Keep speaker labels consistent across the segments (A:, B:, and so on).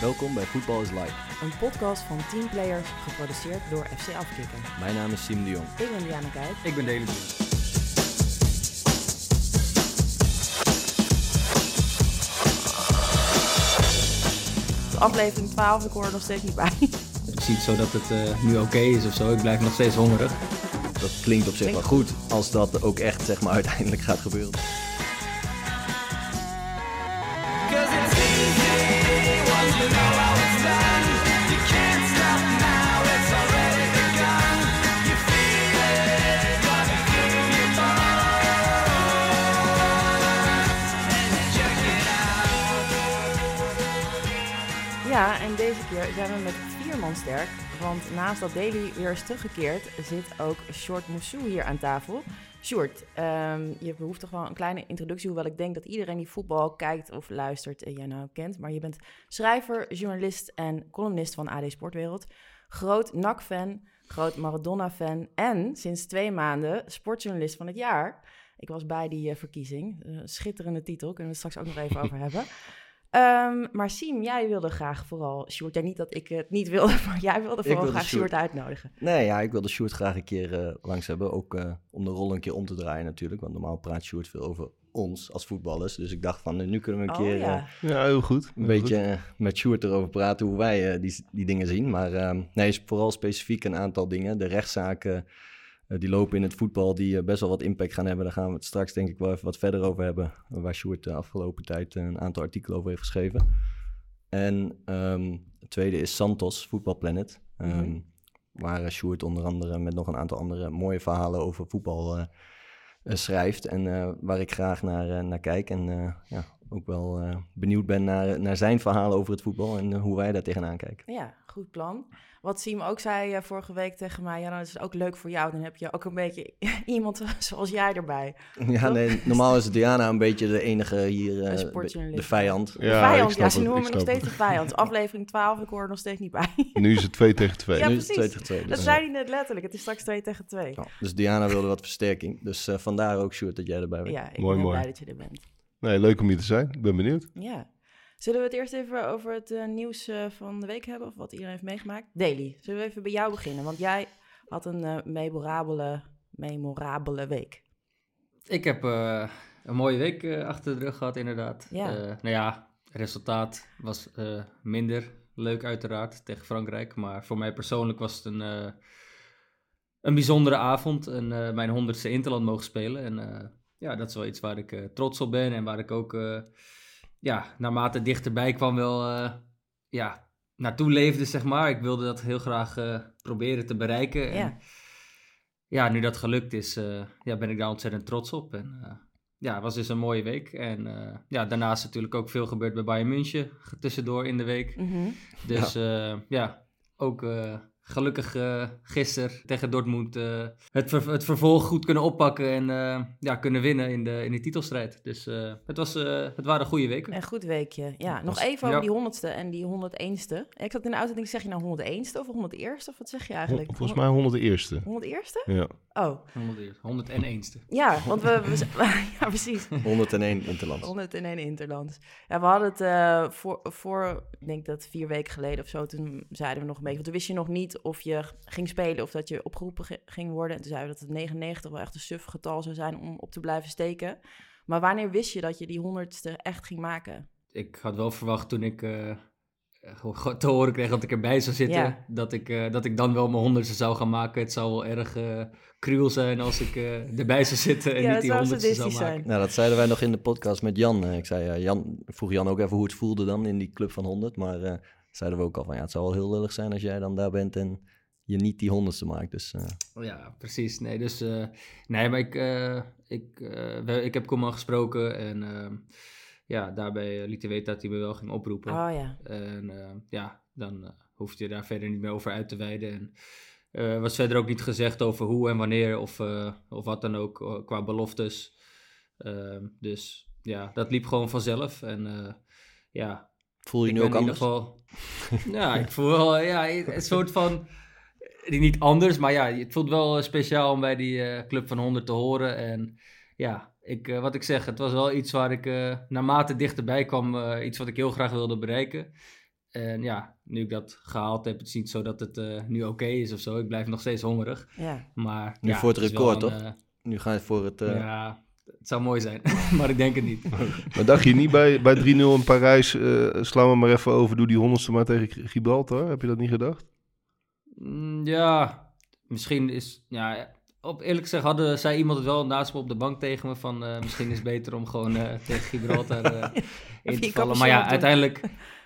A: Welkom bij Voetbal is Live.
B: Een podcast van teamplayers, geproduceerd door FC Afkikken.
A: Mijn naam is Sim de Jong.
B: Ik ben Diana Kuip.
C: Ik ben Delen.
B: Aflevering 12, ik hoor er nog steeds niet bij.
C: Het is niet zo dat het uh, nu oké is of zo. Ik blijf nog steeds hongerig.
A: Dat klinkt op zich
B: Klinkt
A: wel goed, als dat ook echt zeg maar, uiteindelijk gaat gebeuren.
B: Met vier man sterk. Want naast dat Daily weer is teruggekeerd, zit ook Short Moussou hier aan tafel. Short, ehm, je behoeft toch wel een kleine introductie, hoewel ik denk dat iedereen die voetbal kijkt of luistert en jij nou kent. Maar je bent schrijver, journalist en columnist van AD Sportwereld. Groot NAC-fan, groot Maradona-fan en sinds twee maanden sportjournalist van het jaar. Ik was bij die eh, verkiezing. Eh, schitterende titel, kunnen we het straks ook nog even over hebben. Ehm, maar Siem, jij wilde graag vooral Sjoerd. Ja, niet dat ik het niet wilde, maar jij wilde vooral
A: wilde
B: graag
A: Sjoerd.
B: Uitnodigen.
A: Nee, ja, ik wilde Sjoerd graag een keer eh, langs hebben. Ook eh, om de rol een keer om te draaien natuurlijk. Want normaal praat Sjoerd veel over ons als voetballers. Dus ik dacht van, nu kunnen we een
B: Oh
A: keer
B: ja.
A: eh,
D: Ja, heel goed.
A: een beetje met Sjoerd erover praten hoe wij die, die dingen zien. Maar ehm, nee, is vooral specifiek een aantal dingen. De rechtszaken die lopen in het voetbal die eh, best wel wat impact gaan hebben. Daar gaan we het straks denk ik wel even wat verder over hebben. Waar Sjoerd de afgelopen tijd eh, een aantal artikelen over heeft geschreven. En ehm, het tweede is Santos, Voetbal Planet. ehm,
B: Mhm.
A: Waar eh, Sjoerd onder andere met nog een aantal andere mooie verhalen over voetbal eh, eh, schrijft. En eh, waar ik graag naar, eh, naar kijk. En eh, ja, ook wel eh, benieuwd ben naar, naar zijn verhalen over het voetbal en eh, hoe wij daar tegenaan kijken.
B: Ja, goed plan. Wat Siem ook zei eh, vorige week tegen mij, ja, dan is het ook leuk voor jou. Dan heb je ook een beetje iemand zoals jij erbij.
A: Ja, nee, normaal is Diana een beetje de enige hier, eh, de, de vijand.
B: De
D: Ja,
B: vijand,
D: ik snap
B: ja, ze
D: het,
B: noemen
D: ik
B: me nog steeds de vijand. Aflevering 12, ik hoor er nog steeds niet bij.
D: Nu is het 2 tegen 2.
B: Ja,
A: nu is het
B: precies.
A: 2 tegen 2.
B: Dat
A: Dus,
B: zei hij net letterlijk. Het is straks 2 tegen 2.
A: ja, dus Diana wilde wat versterking. Dus eh, vandaar ook, Sjoerd, dat jij erbij bent.
B: Ja, ik
D: Mooi,
B: ben
D: mooi.
B: blij dat je er bent.
D: Nee, leuk om hier te zijn. Ik ben benieuwd.
B: Ja. Zullen we het eerst even over het eh, nieuws eh, van de week hebben, of wat iedereen heeft meegemaakt? Daily, zullen we even bij jou beginnen? Want jij had een eh, memorabele, memorabele week.
C: Ik heb eh, een mooie week eh, achter de rug gehad, inderdaad.
B: Ja.
C: Eh, nou ja, het resultaat was eh, minder leuk uiteraard tegen Frankrijk. Maar voor mij persoonlijk was het een, eh, een bijzondere avond. En eh, mijn honderdste Interland mogen spelen. En eh, ja, dat is wel iets waar ik eh, trots op ben. En waar ik ook, eh, ja, naarmate het dichterbij kwam wel, eh, ja, naartoe leefde, zeg maar. Ik wilde dat heel graag eh, proberen te bereiken. En,
B: Ja.
C: ja, nu dat gelukt is, eh, ja, ben ik daar ontzettend trots op. En ja, het was dus een mooie week. En ja, daarnaast natuurlijk ook veel gebeurd bij Bayern München, tussendoor in de week.
B: Mhm.
C: Dus ja, ja ook gelukkig eh gisteren tegen Dortmund eh, het, ver- het vervolg goed kunnen oppakken en eh, ja, kunnen winnen in de, in de titelstrijd. Dus eh, het, was, eh, het waren goede weken.
B: Een goed weekje. Ja, nog
A: Was-
B: even over
C: Ja.
B: die honderdste en die 101ste. Ik zat in de auto en denk, zeg je nou 101ste of 101ste? Of wat zeg je eigenlijk?
D: Volgens mij 101ste.
B: 101ste?
D: Ja.
B: Oh,
C: 101ste.
B: ja, want we... we ja, precies.
A: 101 Interlands.
B: 101 Interlands. Ja, we hadden het eh, voor, voor, ik denk dat vier weken geleden of zo, toen zeiden we nog een beetje, want toen wist je nog niet of je ging spelen of dat je opgeroepen ge- ging worden. En toen zeiden we dat het 99 wel echt een suf getal zou zijn om op te blijven steken. Maar wanneer wist je dat je die honderdste echt ging maken?
C: Ik had wel verwacht toen ik eh, gewoon te horen kreeg dat ik erbij zou zitten,
B: Ja.
C: dat, ik, eh, dat ik dan wel mijn honderdste zou gaan maken. Het zou wel erg eh cruel zijn als ik eh, erbij zou zitten en
B: Ja,
C: niet die
B: zou
C: honderdste zou maken.
B: zijn.
A: Nou, dat zeiden wij nog in de podcast met Jan. Ik zei, Jan, vroeg Jan ook even hoe het voelde dan in die club van 100. Maar eh, zeiden we ook al van, ja, het zou wel heel lullig zijn als jij dan daar bent en je niet die honderdste maakt. Dus eh,
C: Ja, precies. Nee, dus, eh, nee maar ik, eh, ik, eh, we- ik heb Koeman gesproken en ehm, ja, daarbij liet hij weten dat hij me wel ging oproepen.
B: Oh ja.
C: En eh, ja, dan hoeft je daar verder niet meer over uit te wijden. En eh was verder ook niet gezegd over hoe en wanneer of, eh, of wat dan ook qua beloftes. Ehm, dus ja, dat liep gewoon vanzelf. En eh, ja,
A: voel je
C: ik
A: nu ook
C: in ieder
A: anders?
C: geval... ja, ik voel wel ja, een soort van... Niet anders, maar ja, het voelt wel eh, speciaal om bij die eh, Club van 100 te horen. En ja, ik, eh, wat ik zeg, het was wel iets waar ik eh naarmate dichterbij kwam, eh, iets wat ik heel graag wilde bereiken. En ja, nu ik dat gehaald heb, het is niet zo dat het eh, nu oké is of zo. Ik blijf nog steeds hongerig.
B: Ja.
C: Maar,
A: Nu
C: ja,
A: voor het record,
C: een,
A: toch? Nu ga je voor het... eh,
C: Ja, het zou mooi zijn, maar ik denk het niet.
D: Maar dacht je niet bij, bij 3-0 in Parijs, eh, slaan we maar even over, doe die honderdste maar tegen Gibraltar? Heb je dat niet gedacht?
C: Mm, Ja, misschien is... Ja, op eerlijk gezegd hadden, zei iemand het wel naast me op de bank tegen me van... eh, misschien is het beter om gewoon eh, tegen Gibraltar eh, in te vallen. Maar ja, uiteindelijk,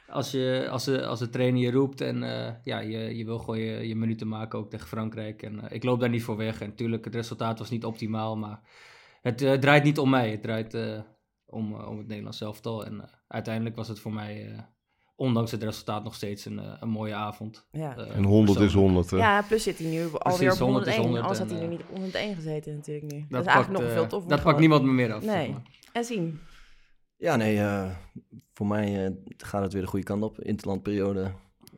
C: als, je, als, de, als de trainer je roept en eh, ja, je, je wil gewoon je, je minuten maken ook tegen Frankrijk. En eh, ik loop daar niet voor weg. En natuurlijk, het resultaat was niet optimaal, maar het eh, draait niet om mij. Het draait eh, om, eh, om het Nederlands elftal. En eh, uiteindelijk was het voor mij... eh, Ondanks het resultaat nog steeds een, een mooie avond.
B: Ja.
C: eh,
D: En 100 is
C: persoonlijk.
D: 100. hè?
B: ja, plus zit hij nu alweer op
C: 100 is
B: 101.
C: 100
B: Anders had hij nu niet op 101 gezeten natuurlijk nu. Dat,
C: Dat,
B: is eigenlijk
C: pakt,
B: nog
C: eh,
B: veel toffer.
C: Dat pakt niemand me meer af. zeg
B: Nee.
C: maar.
B: En zien.
A: Ja, nee, eh, voor mij eh, gaat het weer de goede kant op. Interlandperiode,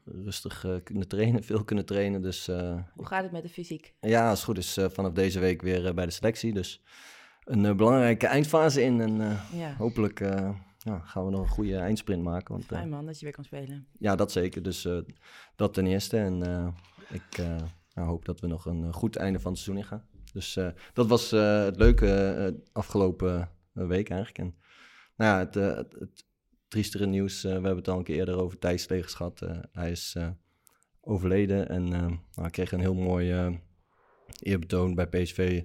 A: rustig eh, kunnen trainen, veel kunnen trainen. Dus eh,
B: Hoe gaat het met de fysiek?
A: ja, als het goed is, eh, vanaf deze week weer bij de selectie. Dus een eh, belangrijke eindfase in. En eh, hopelijk eh, ja, gaan we nog een goede eindsprint maken. Want,
B: fijn man dat je weer kan spelen.
A: ja, dat zeker. Dus dat ten eerste. En ik hoop dat we nog een goed einde van het seizoen in gaan. Dus dat was het leuke afgelopen week eigenlijk. En nou ja, het, het, het triestere nieuws, we hebben het al een keer eerder over Thijs Slegers gehad. Eh, hij is overleden en nou, hij kreeg een heel mooi eerbetoon bij PSV.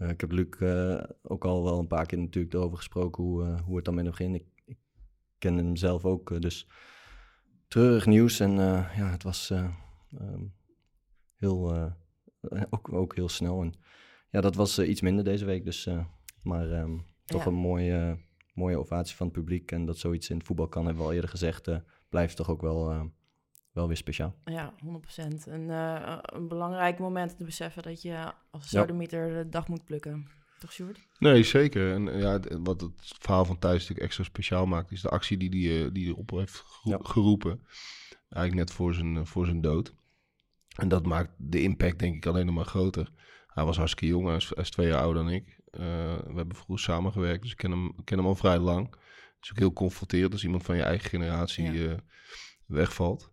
A: Eh, ik heb Luc eh, ook al wel een paar keer natuurlijk erover gesproken hoe, eh, hoe het dan met hem ging. Ik, ik kende hem zelf ook, dus treurig nieuws. En ja, het was eh, ehm, heel, ook, ook heel snel. En ja, dat was iets minder deze week. Dus, maar ehm, toch
B: Ja.
A: een mooie, mooie ovatie van het publiek. En dat zoiets in het voetbal kan, hebben we al eerder gezegd, blijft toch ook wel, wel weer speciaal.
B: Ja, 100%. Een, eh, een belangrijk moment te beseffen dat je als
A: Ja.
B: sodemieter de dag moet plukken. Toch, Sjoerd?
D: Nee, zeker. En ja, het- wat het verhaal van Thijs natuurlijk extra speciaal maakt, is de actie die hij die, eh, die hij op heeft gero-
A: Ja.
D: geroepen. Eigenlijk net voor zijn, eh, voor zijn dood. En dat maakt de impact denk ik alleen nog maar groter. Hij was hartstikke jong, hij is, hij is twee jaar ouder dan ik. Eh, we hebben vroeger samengewerkt, dus ik ken hem, ik ken hem al vrij lang. Het is ook heel confronterend als iemand van je eigen generatie
B: Ja.
D: eh, wegvalt.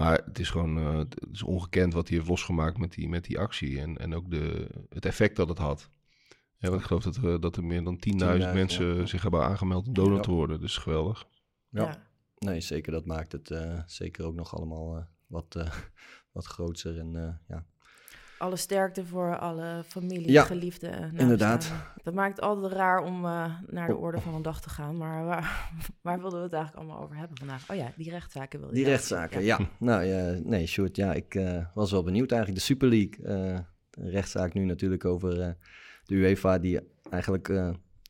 D: Maar het is gewoon eh, het is ongekend wat hij heeft losgemaakt met die, met die actie. En, en ook de, het effect dat het had. Ja, want ik geloof dat er, dat er meer dan 10.000
A: 10.000,
D: mensen
A: ja.
D: zich hebben aangemeld om donor
A: Ja.
D: te worden. Dus geweldig.
A: Ja.
B: Ja.
A: Nee, zeker. Dat maakt het eh, zeker ook nog allemaal eh, wat, eh, wat groter. En eh, ja,
B: Alle sterkte voor alle familie,
A: Ja,
B: geliefden.
A: inderdaad.
B: Dat maakt het altijd raar om eh, naar de
A: Oh.
B: orde van een dag te gaan. Maar waar, waar wilden we het eigenlijk allemaal over hebben vandaag? Oh ja, die rechtszaken wilde
A: Die rechtszaken, ja. Nou ja, nee, Sjoerd, ja, ik eh, was wel benieuwd eigenlijk. De Super League, een rechtszaak nu natuurlijk over de UEFA, die eigenlijk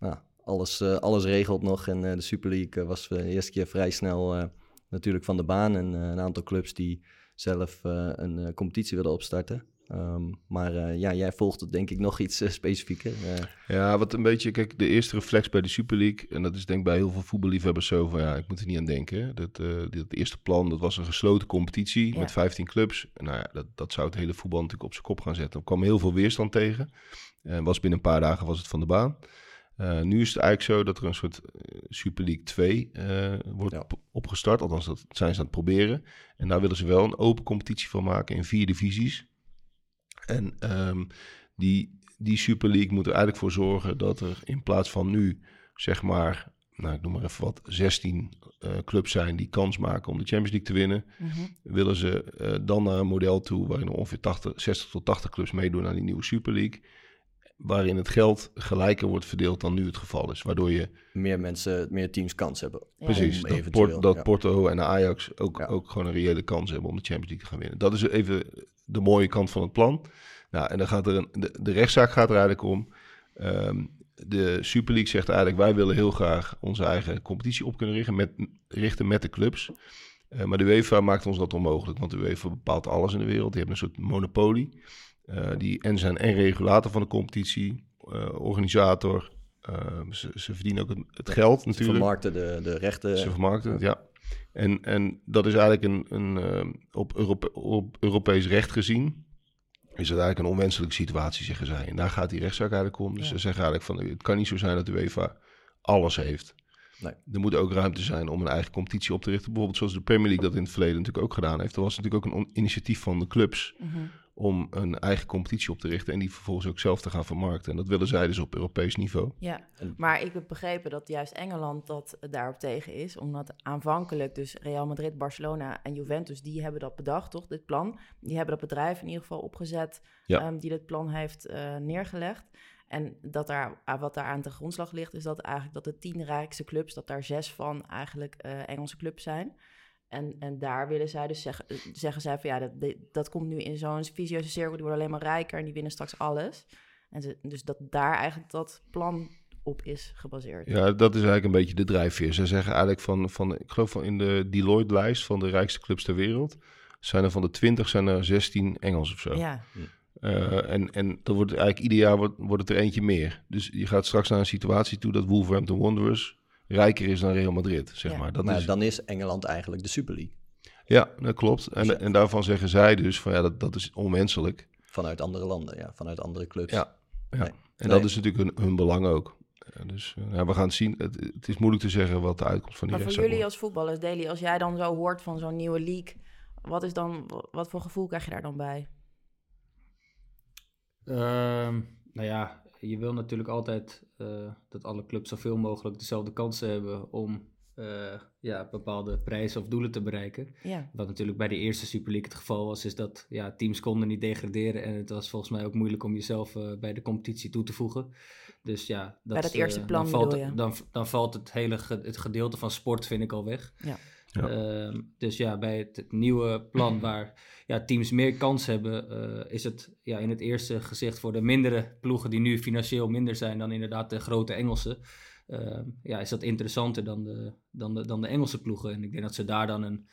A: nou, alles, alles regelt nog. En de Super League was de eerste keer vrij snel natuurlijk van de baan. En een aantal clubs die zelf een competitie willen opstarten. Ehm, maar eh, ja, jij volgt het denk ik nog iets eh, specifieker. Eh,
D: Ja, wat een beetje, kijk, de eerste reflex bij de Super League, en dat is denk ik bij heel veel voetballiefhebbers zo van, ja, ik moet er niet aan denken. Dat, eh dat eerste plan, dat was een gesloten competitie
B: Ja.
D: met 15 clubs. Nou ja, dat, dat zou het hele voetbal natuurlijk op zijn kop gaan zetten. Er kwam heel veel weerstand tegen. En was binnen een paar dagen was het van de baan. Eh, nu is het eigenlijk zo dat er een soort Super League 2 eh, wordt
A: Ja.
D: opgestart. Althans, dat zijn ze aan het proberen. En daar willen ze wel een open competitie van maken in vier divisies. En ehm, die, die Super League moet er eigenlijk voor zorgen dat er in plaats van nu, zeg maar, nou, ik noem maar even wat, 16 eh, clubs zijn die kans maken om de Champions League te winnen.
B: Mhm.
D: Willen ze eh, dan naar een model toe waarin er ongeveer 80, 60 tot 80 clubs meedoen aan die nieuwe Super League. Waarin het geld gelijker wordt verdeeld dan nu het geval is. Waardoor je
A: meer mensen, meer teams kans hebben.
B: Ja.
D: Precies,
A: Om
D: dat, Port- dat
A: ja.
D: Porto en Ajax ook,
A: Ja.
D: ook gewoon een reële kans hebben om de Champions League te gaan winnen. Dat is even de mooie kant van het plan. Nou, en dan gaat er een, de, de rechtszaak gaat er eigenlijk om. Ehm, de Super League zegt eigenlijk, wij willen heel graag onze eigen competitie op kunnen richten met, richten met de clubs. Eh, maar de UEFA maakt ons dat onmogelijk, want de UEFA bepaalt alles in de wereld. Die hebben een soort monopolie. Eh, die en zijn en regulator van de competitie, eh, organisator. Eh, ze, ze verdienen ook het, het geld
A: Ze
D: natuurlijk.
A: vermarkten de, de rechten.
D: Ze vermarkten het, ja. En, en dat is eigenlijk een, een eh, op, Europe, op Europees recht gezien, is het eigenlijk een onwenselijke situatie, zeggen zij. En daar gaat die rechtszaak eigenlijk om. Dus
B: Ja.
D: ze zeggen eigenlijk van, het kan niet zo zijn dat de UEFA alles heeft.
A: Nee.
D: Er moet ook ruimte zijn om een eigen competitie op te richten. Bijvoorbeeld zoals de Premier League dat in het verleden natuurlijk ook gedaan heeft. Er was natuurlijk ook een initiatief van de clubs
B: Mhm.
D: Om een eigen competitie op te richten en die vervolgens ook zelf te gaan vermarkten. En dat willen zij dus op Europees niveau.
B: Ja, maar ik heb begrepen dat juist Engeland dat daarop tegen is. Omdat aanvankelijk dus Real Madrid, Barcelona en Juventus, die hebben dat bedacht, toch? Dit plan. Die hebben dat bedrijf in ieder geval opgezet
D: Ja.
B: ehm, die dit plan heeft eh, neergelegd. En dat daar, ah, wat daar aan de grondslag ligt, is dat eigenlijk dat de tien rijkste clubs, dat daar zes van eigenlijk eh, Engelse clubs zijn. En, en daar willen zij dus zeggen, eh, zeggen zij van ja, dat, dat- komt nu in zo'n visieuze cirkel, die worden alleen maar rijker en die winnen straks alles. En ze, dus dat daar eigenlijk dat plan op is gebaseerd.
D: Ja, dat is eigenlijk een beetje de drijfveer. Ze zeggen eigenlijk van, van ik geloof van in de Deloitte-lijst van de rijkste clubs ter wereld, zijn er van de 20 zijn er 16 Engels of zo.
B: Ja,
D: Eh, en, en dan wordt eigenlijk ieder jaar wordt, wordt het er eentje meer. Dus je gaat straks naar een situatie toe dat Wolverhampton Wanderers rijker is dan Real Madrid, zeg
B: Ja.
D: maar. Dat
A: maar
D: is,
A: dan is Engeland eigenlijk de Super League.
D: Ja, dat klopt. En,
A: Dus ja.
D: en daarvan zeggen zij dus van ja, dat, dat is onmenselijk.
A: Vanuit andere landen, ja, vanuit andere clubs.
D: Ja, ja.
A: Nee.
D: En
A: Nee.
D: dat is natuurlijk hun, hun belang ook. Ja, dus eh, ja, we gaan het zien. Het, het is moeilijk te zeggen wat de uitkomst van die
B: maar voor
D: rechtszaak
B: jullie
D: wordt.
B: als voetballers, Daily, als jij dan zo hoort van zo'n nieuwe league, wat is dan, wat voor gevoel krijg je daar dan bij?
C: Ehm, nou ja, je wil natuurlijk altijd eh, dat alle clubs zoveel mogelijk dezelfde kansen hebben om eh, ja, bepaalde prijzen of doelen te bereiken.
B: Ja,
C: Wat natuurlijk bij de eerste Super League het geval was, is dat ja, teams konden niet degraderen. En het was volgens mij ook moeilijk om jezelf eh, bij de competitie toe te voegen. Dus ja, dat,
B: Bij dat eerste plan
C: dan valt, dan, dan valt het hele ge- het gedeelte van sport, vind ik al weg.
B: Ja.
D: Ja.
C: Ehm, dus ja, bij het, het nieuwe plan waar ja, teams meer kans hebben, eh, is het ja, in het eerste gezicht voor de mindere ploegen die nu financieel minder zijn dan inderdaad de grote Engelse. ehm, ja, is dat interessanter dan de, dan, de, dan de Engelse ploegen. En ik denk dat ze daar dan een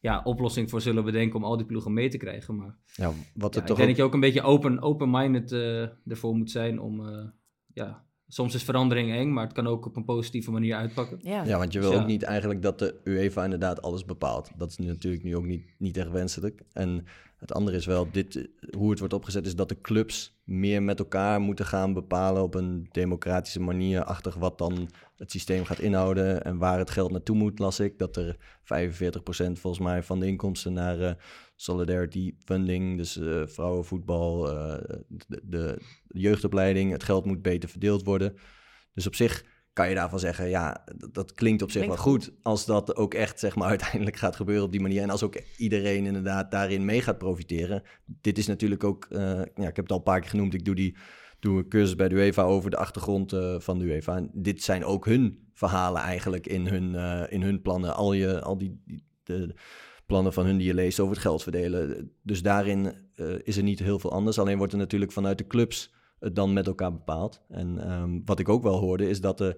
C: ja, oplossing voor zullen bedenken om al die ploegen mee te krijgen. Maar
A: Ja, wat
C: ja, ik denk
A: ook-
C: dat je ook een beetje open, open-minded eh, ervoor moet zijn om, eh, ja, soms is verandering eng, maar het kan ook op een positieve manier uitpakken.
B: ja.
A: Ja, want je wil
C: Dus ja.
A: ook niet eigenlijk dat de UEFA inderdaad alles bepaalt. Dat is natuurlijk nu ook niet, niet echt wenselijk. En het andere is wel, dit, eh, hoe het wordt opgezet, is dat de clubs meer met elkaar moeten gaan bepalen op een democratische manier, achtig wat dan het systeem gaat inhouden en waar het geld naartoe moet, las ik. Dat er 45% volgens mij van de inkomsten naar eh, Solidarity Funding, dus eh, vrouwenvoetbal, de jeugdopleiding, het geld moet beter verdeeld worden. Dus op zich kan je daarvan zeggen, ja, dat, dat klinkt op zich
B: Klinkt
A: wel goed. Als dat ook echt, zeg maar, uiteindelijk gaat gebeuren op die manier. En als ook iedereen inderdaad daarin mee gaat profiteren. Dit is natuurlijk ook, eh, ja, ik heb het al een paar keer genoemd. Ik doe die doe een cursus bij de UEFA over de achtergrond eh, van de UEFA. En dit zijn ook hun verhalen eigenlijk in hun, eh, in hun plannen. Al, je, al die, die de plannen van hun die je leest over het geld verdelen. Dus daarin is er niet heel veel anders. Alleen wordt er natuurlijk vanuit de clubs het dan met elkaar bepaald. En ehm, wat ik ook wel hoorde is dat er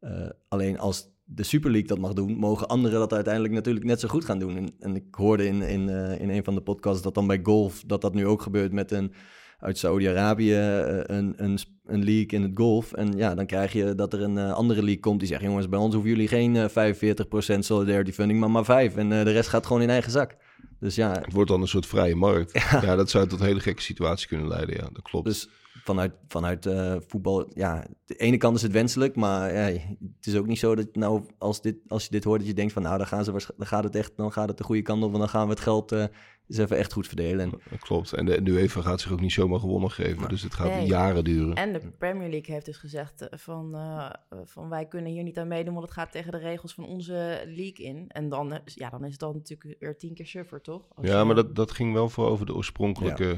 A: eh, alleen als de Super League dat mag doen, mogen anderen dat uiteindelijk natuurlijk net zo goed gaan doen. En, en ik hoorde in, in, eh, in een van de podcasts dat dan bij golf, dat dat nu ook gebeurt met een uit Saudi-Arabië, eh, een, een, een league in het golf. En ja, dan krijg je dat er een andere league komt die zegt, jongens, bij ons hoeven jullie geen eh 45% solidarity funding, maar maar 5. En de rest gaat gewoon in eigen zak. Dus ja,
D: Het wordt dan een soort vrije markt. Ja, dat zou tot hele gekke situaties kunnen leiden. Ja, dat klopt.
A: Dus vanuit, vanuit eh, voetbal, ja, de ene kant is het wenselijk, maar ja, het is ook niet zo dat nou, als, dit, als je dit hoort, dat je denkt van nou, dan, gaan ze, dan gaat het echt, dan gaat het de goede kant op, want dan gaan we het geld eh eens even echt goed verdelen. En,
D: dat klopt. En de, de UEFA gaat zich ook niet zomaar gewonnen geven.
A: Maar-
D: dus het gaat
B: Nee.
D: jaren duren.
B: En de Premier League heeft dus gezegd eh, van, van wij kunnen hier niet aan meedoen, want het gaat tegen de regels van onze league in. En dan, ja, dan is het dan natuurlijk weer tien keer suffer, toch? Als
D: Ja,
B: je-
D: maar dat, dat ging wel voor over de oorspronkelijke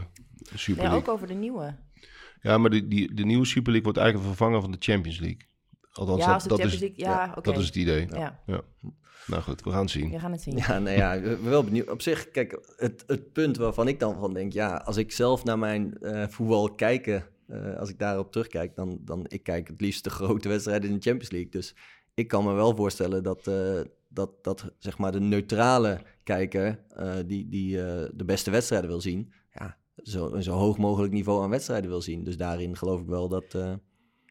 D: Super
B: Ja,
D: League.
B: ook over de nieuwe.
D: Ja, maar die, die, de nieuwe Super League wordt eigenlijk een vervanger van de Champions League. Althans,
B: Ja,
D: dat,
B: als de
D: dat,
B: Champions
D: is,
B: League, ja, oké.
D: dat is het idee.
B: Ja,
D: Nou goed, we gaan het zien.
B: we gaan het zien.
A: ja, nou ja, ik ben wel benieuwd. Op zich, kijk, het, het punt waarvan ik dan van denk, ja, als ik zelf naar mijn eh, voetbal kijken, eh, als ik daarop terugkijk, dan, dan ik kijk het liefst de grote wedstrijden in de Champions League. Dus ik kan me wel voorstellen dat, eh, dat, dat zeg maar de neutrale kijker, eh, die, die eh, de beste wedstrijden wil zien, zo, een zo hoog mogelijk niveau aan wedstrijden wil zien. Dus daarin geloof ik wel dat, eh,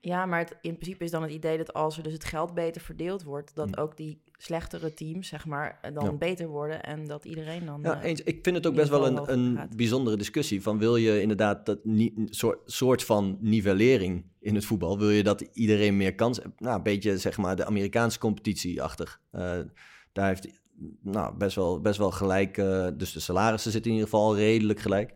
B: Ja, maar het, in principe is dan het idee dat als er dus het geld beter verdeeld wordt, dat
A: Hm.
B: ook die slechtere teams, zeg maar, eh, dan
A: Ja.
B: beter worden en dat iedereen dan...
A: Ja,
B: eh,
A: eens. Ik vind het ook best wel een, een bijzondere discussie. Van wil je inderdaad dat ni- soort, soort van nivellering in het voetbal? Wil je dat iedereen meer kans heeft? Nou, een beetje zeg maar de Amerikaanse competitie-achtig. Daar heeft nou, best, wel, best wel gelijk. dus de salarissen zitten in ieder geval redelijk gelijk.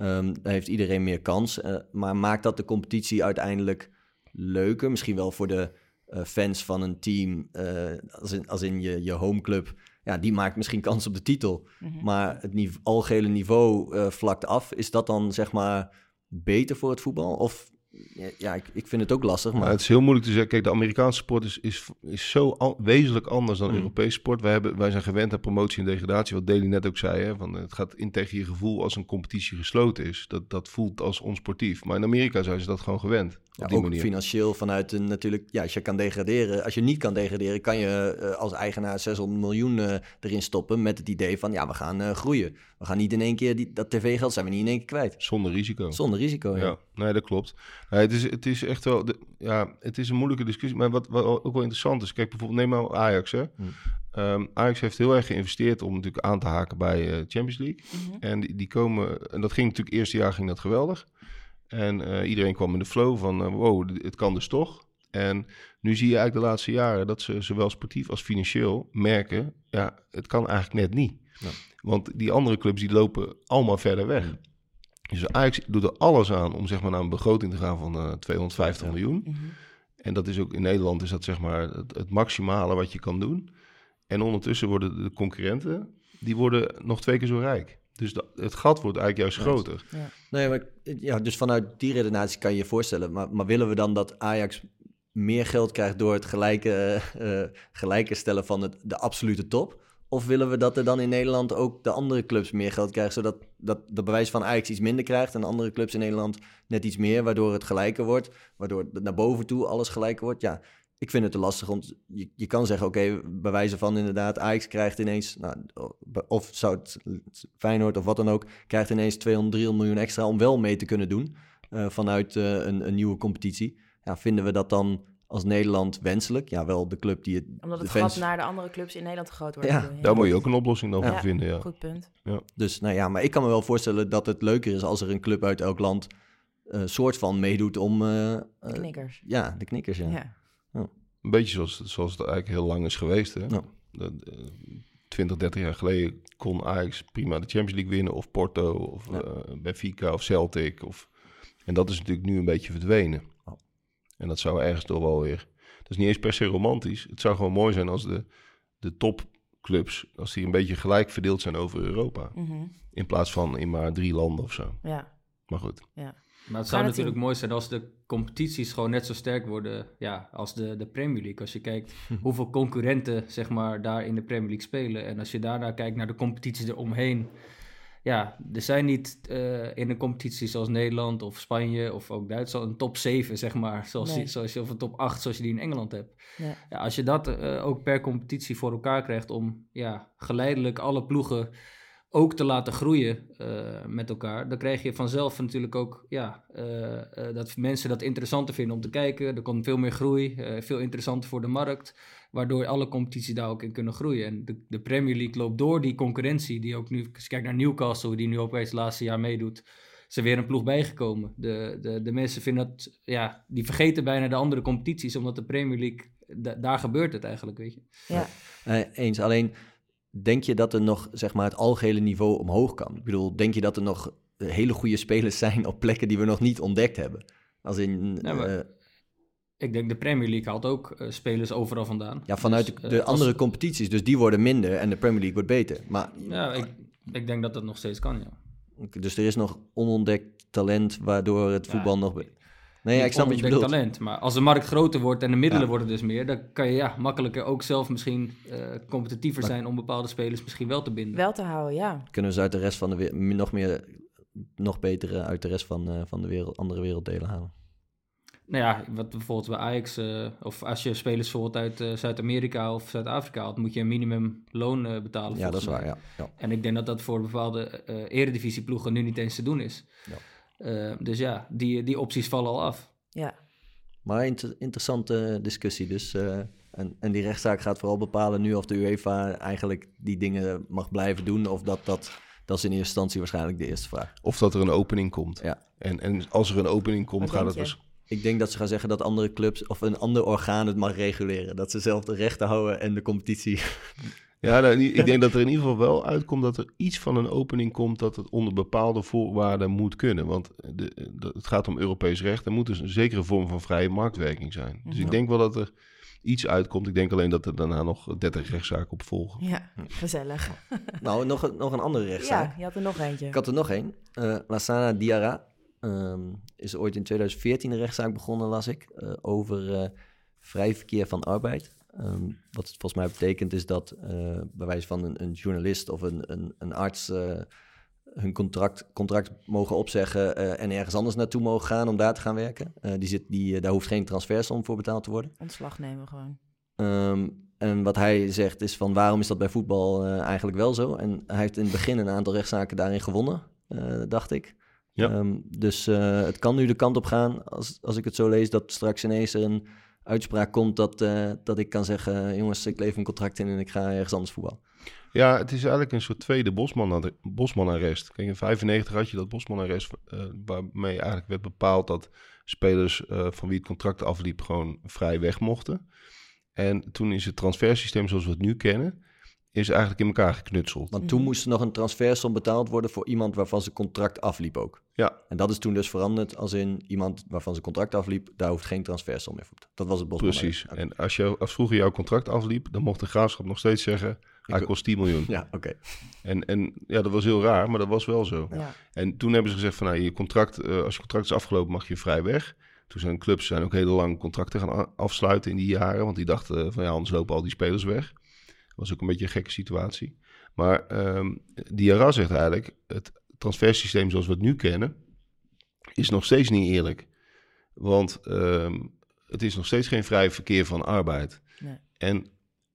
A: Ehm, daar heeft iedereen meer kans. eh, maar maakt dat de competitie uiteindelijk leuker? Misschien wel voor de eh, fans van een team, eh, als in, als in je, je homeclub. Ja, die maakt misschien kans op de titel.
B: mhm.
A: Maar het nive- algehele niveau vlakt af. Is dat dan zeg maar beter voor het voetbal? Of ja, ik, ik vind het ook lastig.
D: Maar het is heel moeilijk te zeggen. Kijk, de Amerikaanse sport is, is, is zo wezenlijk anders dan
A: Mm.
D: Europese sport. Wij, hebben, wij zijn gewend aan promotie en degradatie. Wat Deli net ook zei. Hè, van, het gaat in tegen je gevoel als een competitie gesloten is. Dat, dat voelt als onsportief. Maar in Amerika zijn ze dat gewoon gewend.
A: ja,
D: op die
A: ook
D: manier.
A: financieel vanuit een natuurlijk... Ja, als je kan degraderen... Als je niet kan degraderen, kan je eh, als eigenaar 600 miljoen eh, erin stoppen... met het idee van, ja, we gaan eh, groeien. We gaan niet in één keer... Die, dat tv-geld zijn we niet in één keer kwijt.
D: Zonder risico.
A: Zonder risico, ja.
D: Ja, nee, dat klopt. Nee, het, is, het is echt wel, de, ja, het is een moeilijke discussie. Maar wat, wat ook wel interessant is, kijk bijvoorbeeld, neem nou Ajax. Hè.
A: Hmm.
D: Ehm, Ajax heeft heel erg geïnvesteerd om natuurlijk aan te haken bij eh Champions League.
B: Mhm.
D: En die, die komen, en dat ging natuurlijk, eerste jaar ging dat geweldig. En eh, iedereen kwam in de flow van, eh, wow, dit- het kan dus toch. En nu zie je eigenlijk de laatste jaren dat ze zowel sportief als financieel merken, ja, het kan eigenlijk net niet.
A: Ja.
D: Want die andere clubs die lopen allemaal verder weg.
A: Mm.
D: Dus Ajax doet er alles aan om zeg maar naar een begroting te gaan van eh 250
A: Ja.
D: miljoen.
B: Mhm.
D: En dat is ook in Nederland is dat zeg maar het, het maximale wat je kan doen. En ondertussen worden de concurrenten, die worden nog twee keer zo rijk. Dus dat, het gat wordt eigenlijk juist
A: Ja.
D: groter.
A: Nee, maar ja, dus vanuit die redenatie kan je je voorstellen. Maar, maar willen we dan dat Ajax meer geld krijgt door het gelijke, eh, gelijke stellen van het, de absolute top? Of willen we dat er dan in Nederland ook de andere clubs meer geld krijgen, zodat dat de bewijs van Ajax iets minder krijgt en de andere clubs in Nederland net iets meer, waardoor het gelijker wordt, waardoor het naar boven toe alles gelijker wordt? Ja, ik vind het te lastig, want je, je kan zeggen, oké, wijze van inderdaad, Ajax krijgt ineens, nou, of zou het Feyenoord of wat dan ook, krijgt ineens 200, 300 miljoen extra om wel mee te kunnen doen eh, vanuit eh, een, een nieuwe competitie. Ja, vinden we dat dan als Nederland wenselijk? Ja, wel de club die het...
B: Omdat
A: de
B: het
A: fans-
B: gat naar de andere clubs in Nederland te groot wordt.
A: Ja?
D: Daar moet je ook een oplossing dan
B: Ja.
D: voor vinden. Ja.
B: Goed punt.
A: Dus nou ja, maar ik kan me wel voorstellen dat het leuker is als er een club uit elk land eh soort van meedoet om... eh, eh,
B: Knikkers.
A: ja, de knikkers, ja.
B: Ja.
D: Een beetje zoals, zoals het eigenlijk heel lang is geweest. Hè?
A: Ja.
D: Dat, eh, 20, 30 jaar geleden kon Ajax prima de Champions League winnen. Of Porto, of
A: Ja.
D: eh, Benfica, of Celtic. Of... En dat is natuurlijk nu een beetje verdwenen. En dat zou ergens toch wel weer... Dat is niet eens per se romantisch. Het zou gewoon mooi zijn als de, de topclubs... als die een beetje gelijk verdeeld zijn over Europa.
B: Mhm.
D: In plaats van in maar drie landen of zo.
B: ja.
D: Maar goed.
C: Maar het zou natuurlijk mooi zijn als de competities gewoon net zo sterk worden ja, als de, de Premier League. Als je kijkt hoeveel concurrenten zeg maar, daar in de Premier League spelen. En als je daarna kijkt naar de competities eromheen. Ja, er zijn niet eh, in een competitie zoals Nederland of Spanje of ook Duitsland een top 7, zeg maar. Zoals,
B: Nee.
C: je, zoals je, of een top 8 zoals je die in Engeland hebt.
B: Ja.
C: Ja, als je dat eh, ook per competitie voor elkaar krijgt om ja, geleidelijk alle ploegen ook te laten groeien eh, met elkaar, dan krijg je vanzelf natuurlijk ook ja, eh, eh, dat mensen dat interessanter vinden om te kijken. Er komt veel meer groei, eh, veel interessanter voor de markt, waardoor alle competities daar ook in kunnen groeien. En de, de Premier League loopt door die concurrentie, die ook nu, als je kijkt naar Newcastle, die nu weer het laatste jaar meedoet, is er weer een ploeg bijgekomen. De, de, de mensen vinden dat, ja, die vergeten bijna de andere competities, omdat de Premier League, da- daar gebeurt het eigenlijk, weet je.
B: Ja.
A: Eh, eens, alleen denk je dat er nog zeg maar, het algehele niveau omhoog kan? Ik bedoel, denk je dat er nog eh, hele goede spelers zijn op plekken die we nog niet ontdekt hebben? Als in,
C: Ja, maar-
A: eh,
C: Ik denk de Premier League haalt ook eh, spelers overal vandaan.
A: ja, vanuit
C: Dus,
A: de,
C: als-
A: andere competities, dus die worden minder en de Premier League wordt beter. Maar,
C: Ja, ik, ik denk dat dat nog steeds kan, ja.
A: Dus er is nog onontdekt talent waardoor het
C: Ja,
A: voetbal nog... Nee, ja, ik snap wat je bedoelt.
C: talent, maar als de markt groter wordt en de middelen
A: Ja.
C: worden dus meer, dan kan je ja, makkelijker ook zelf misschien eh, competitiever
A: Maar-
C: zijn om bepaalde spelers misschien wel te binden.
B: Wel te houden, ja.
A: Kunnen we ze uit de rest van de wereld nog meer, nog betere uit de rest van, eh, van de wereld, andere werelddelen halen?
C: Nou ja, wat bijvoorbeeld bij Ajax, eh, of als je spelers bijvoorbeeld uit Zuid-Amerika of Zuid-Afrika haalt, moet je een minimumloon eh betalen.
A: Ja, dat is waar, ja. ja.
C: En ik denk dat dat voor bepaalde eh eredivisieploegen nu niet eens te doen is.
A: Ja.
C: Eh, dus ja, die, die opties vallen al af.
B: Ja.
A: Maar inter- interessante discussie dus. eh, en, en die rechtszaak gaat vooral bepalen nu of de UEFA eigenlijk die dingen mag blijven doen. Of dat dat, dat is in eerste instantie waarschijnlijk de eerste vraag.
D: Of dat er een opening komt.
A: Ja.
D: En, en als er een opening komt,
B: Wat
D: gaat het dus...
A: Ik denk dat ze gaan zeggen dat andere clubs of een ander orgaan het mag reguleren. Dat ze zelf de rechten houden en de competitie.
D: Ja, nou, ik denk dat er in ieder geval wel uitkomt dat er iets van een opening komt dat het onder bepaalde voorwaarden moet kunnen. Want de, de- het gaat om Europees recht. Er moet dus een zekere vorm van vrije marktwerking zijn. Dus
B: Ja.
D: ik denk wel dat er iets uitkomt. Ik denk alleen dat er daarna nog 30 rechtszaken op volgen.
B: Ja, gezellig.
A: nou, nog, een- nog een andere rechtszaak.
B: Ja, je had er nog eentje.
A: Ik had er nog één. Eh Lassana Diarra ehm, is ooit in 2014 een rechtszaak begonnen, las ik, eh, over eh, vrij verkeer van arbeid. Ehm, wat het volgens mij betekent is dat eh, bij wijze van een, een journalist of een, een, een arts eh, hun contract, contract mogen opzeggen eh, en ergens anders naartoe mogen gaan om daar te gaan werken. Eh, die zit, die, daar hoeft geen transfersom voor betaald te worden.
B: Ontslag nemen gewoon.
A: Ehm, en wat hij zegt is van waarom is dat bij voetbal eh, eigenlijk wel zo? En hij heeft in het begin een aantal rechtszaken daarin gewonnen, eh, dacht ik.
D: Ja.
A: Ehm, dus eh, het kan nu de kant op gaan, als, als ik het zo lees, dat straks ineens er een uitspraak komt dat, eh, dat ik kan zeggen, jongens, ik leef een contract in en ik ga ergens anders voetballen.
D: Ja, het is eigenlijk een soort tweede Bosman- Bosman-arrest. Kijk, in 95 had je dat Bosman-arrest, eh, waarmee eigenlijk werd bepaald dat spelers eh, van wie het contract afliep gewoon vrij weg mochten. En toen is het transfersysteem zoals we het nu kennen, is eigenlijk in elkaar geknutseld.
A: Want toen
B: Mhm.
A: moest er nog een transfersom betaald worden voor iemand waarvan zijn contract afliep ook.
D: Ja,
A: En dat is toen dus veranderd als in iemand waarvan zijn contract afliep, daar hoeft geen transfersom meer voor. te- Dat was het Bosman.
D: precies. En als, je, als vroeger jouw contract afliep, dan mocht de graafschap nog steeds zeggen, hij kost 10 miljoen.
A: Ja, oké.
D: En, en ja, dat was heel raar, maar dat was wel zo.
B: Ja.
D: En toen hebben ze gezegd van, nou, je contract, eh, als je contract is afgelopen, mag je vrij weg. Toen zijn clubs zijn ook heel lang contracten gaan afsluiten in die jaren, want die dachten eh, van, ja, anders lopen al die spelers weg. Dat was ook een beetje een gekke situatie. Maar ehm Diarra zegt eigenlijk, het transfersysteem zoals we het nu kennen, is nog steeds niet eerlijk. Want ehm, het is nog steeds geen vrij verkeer van arbeid.
B: Nee.
D: En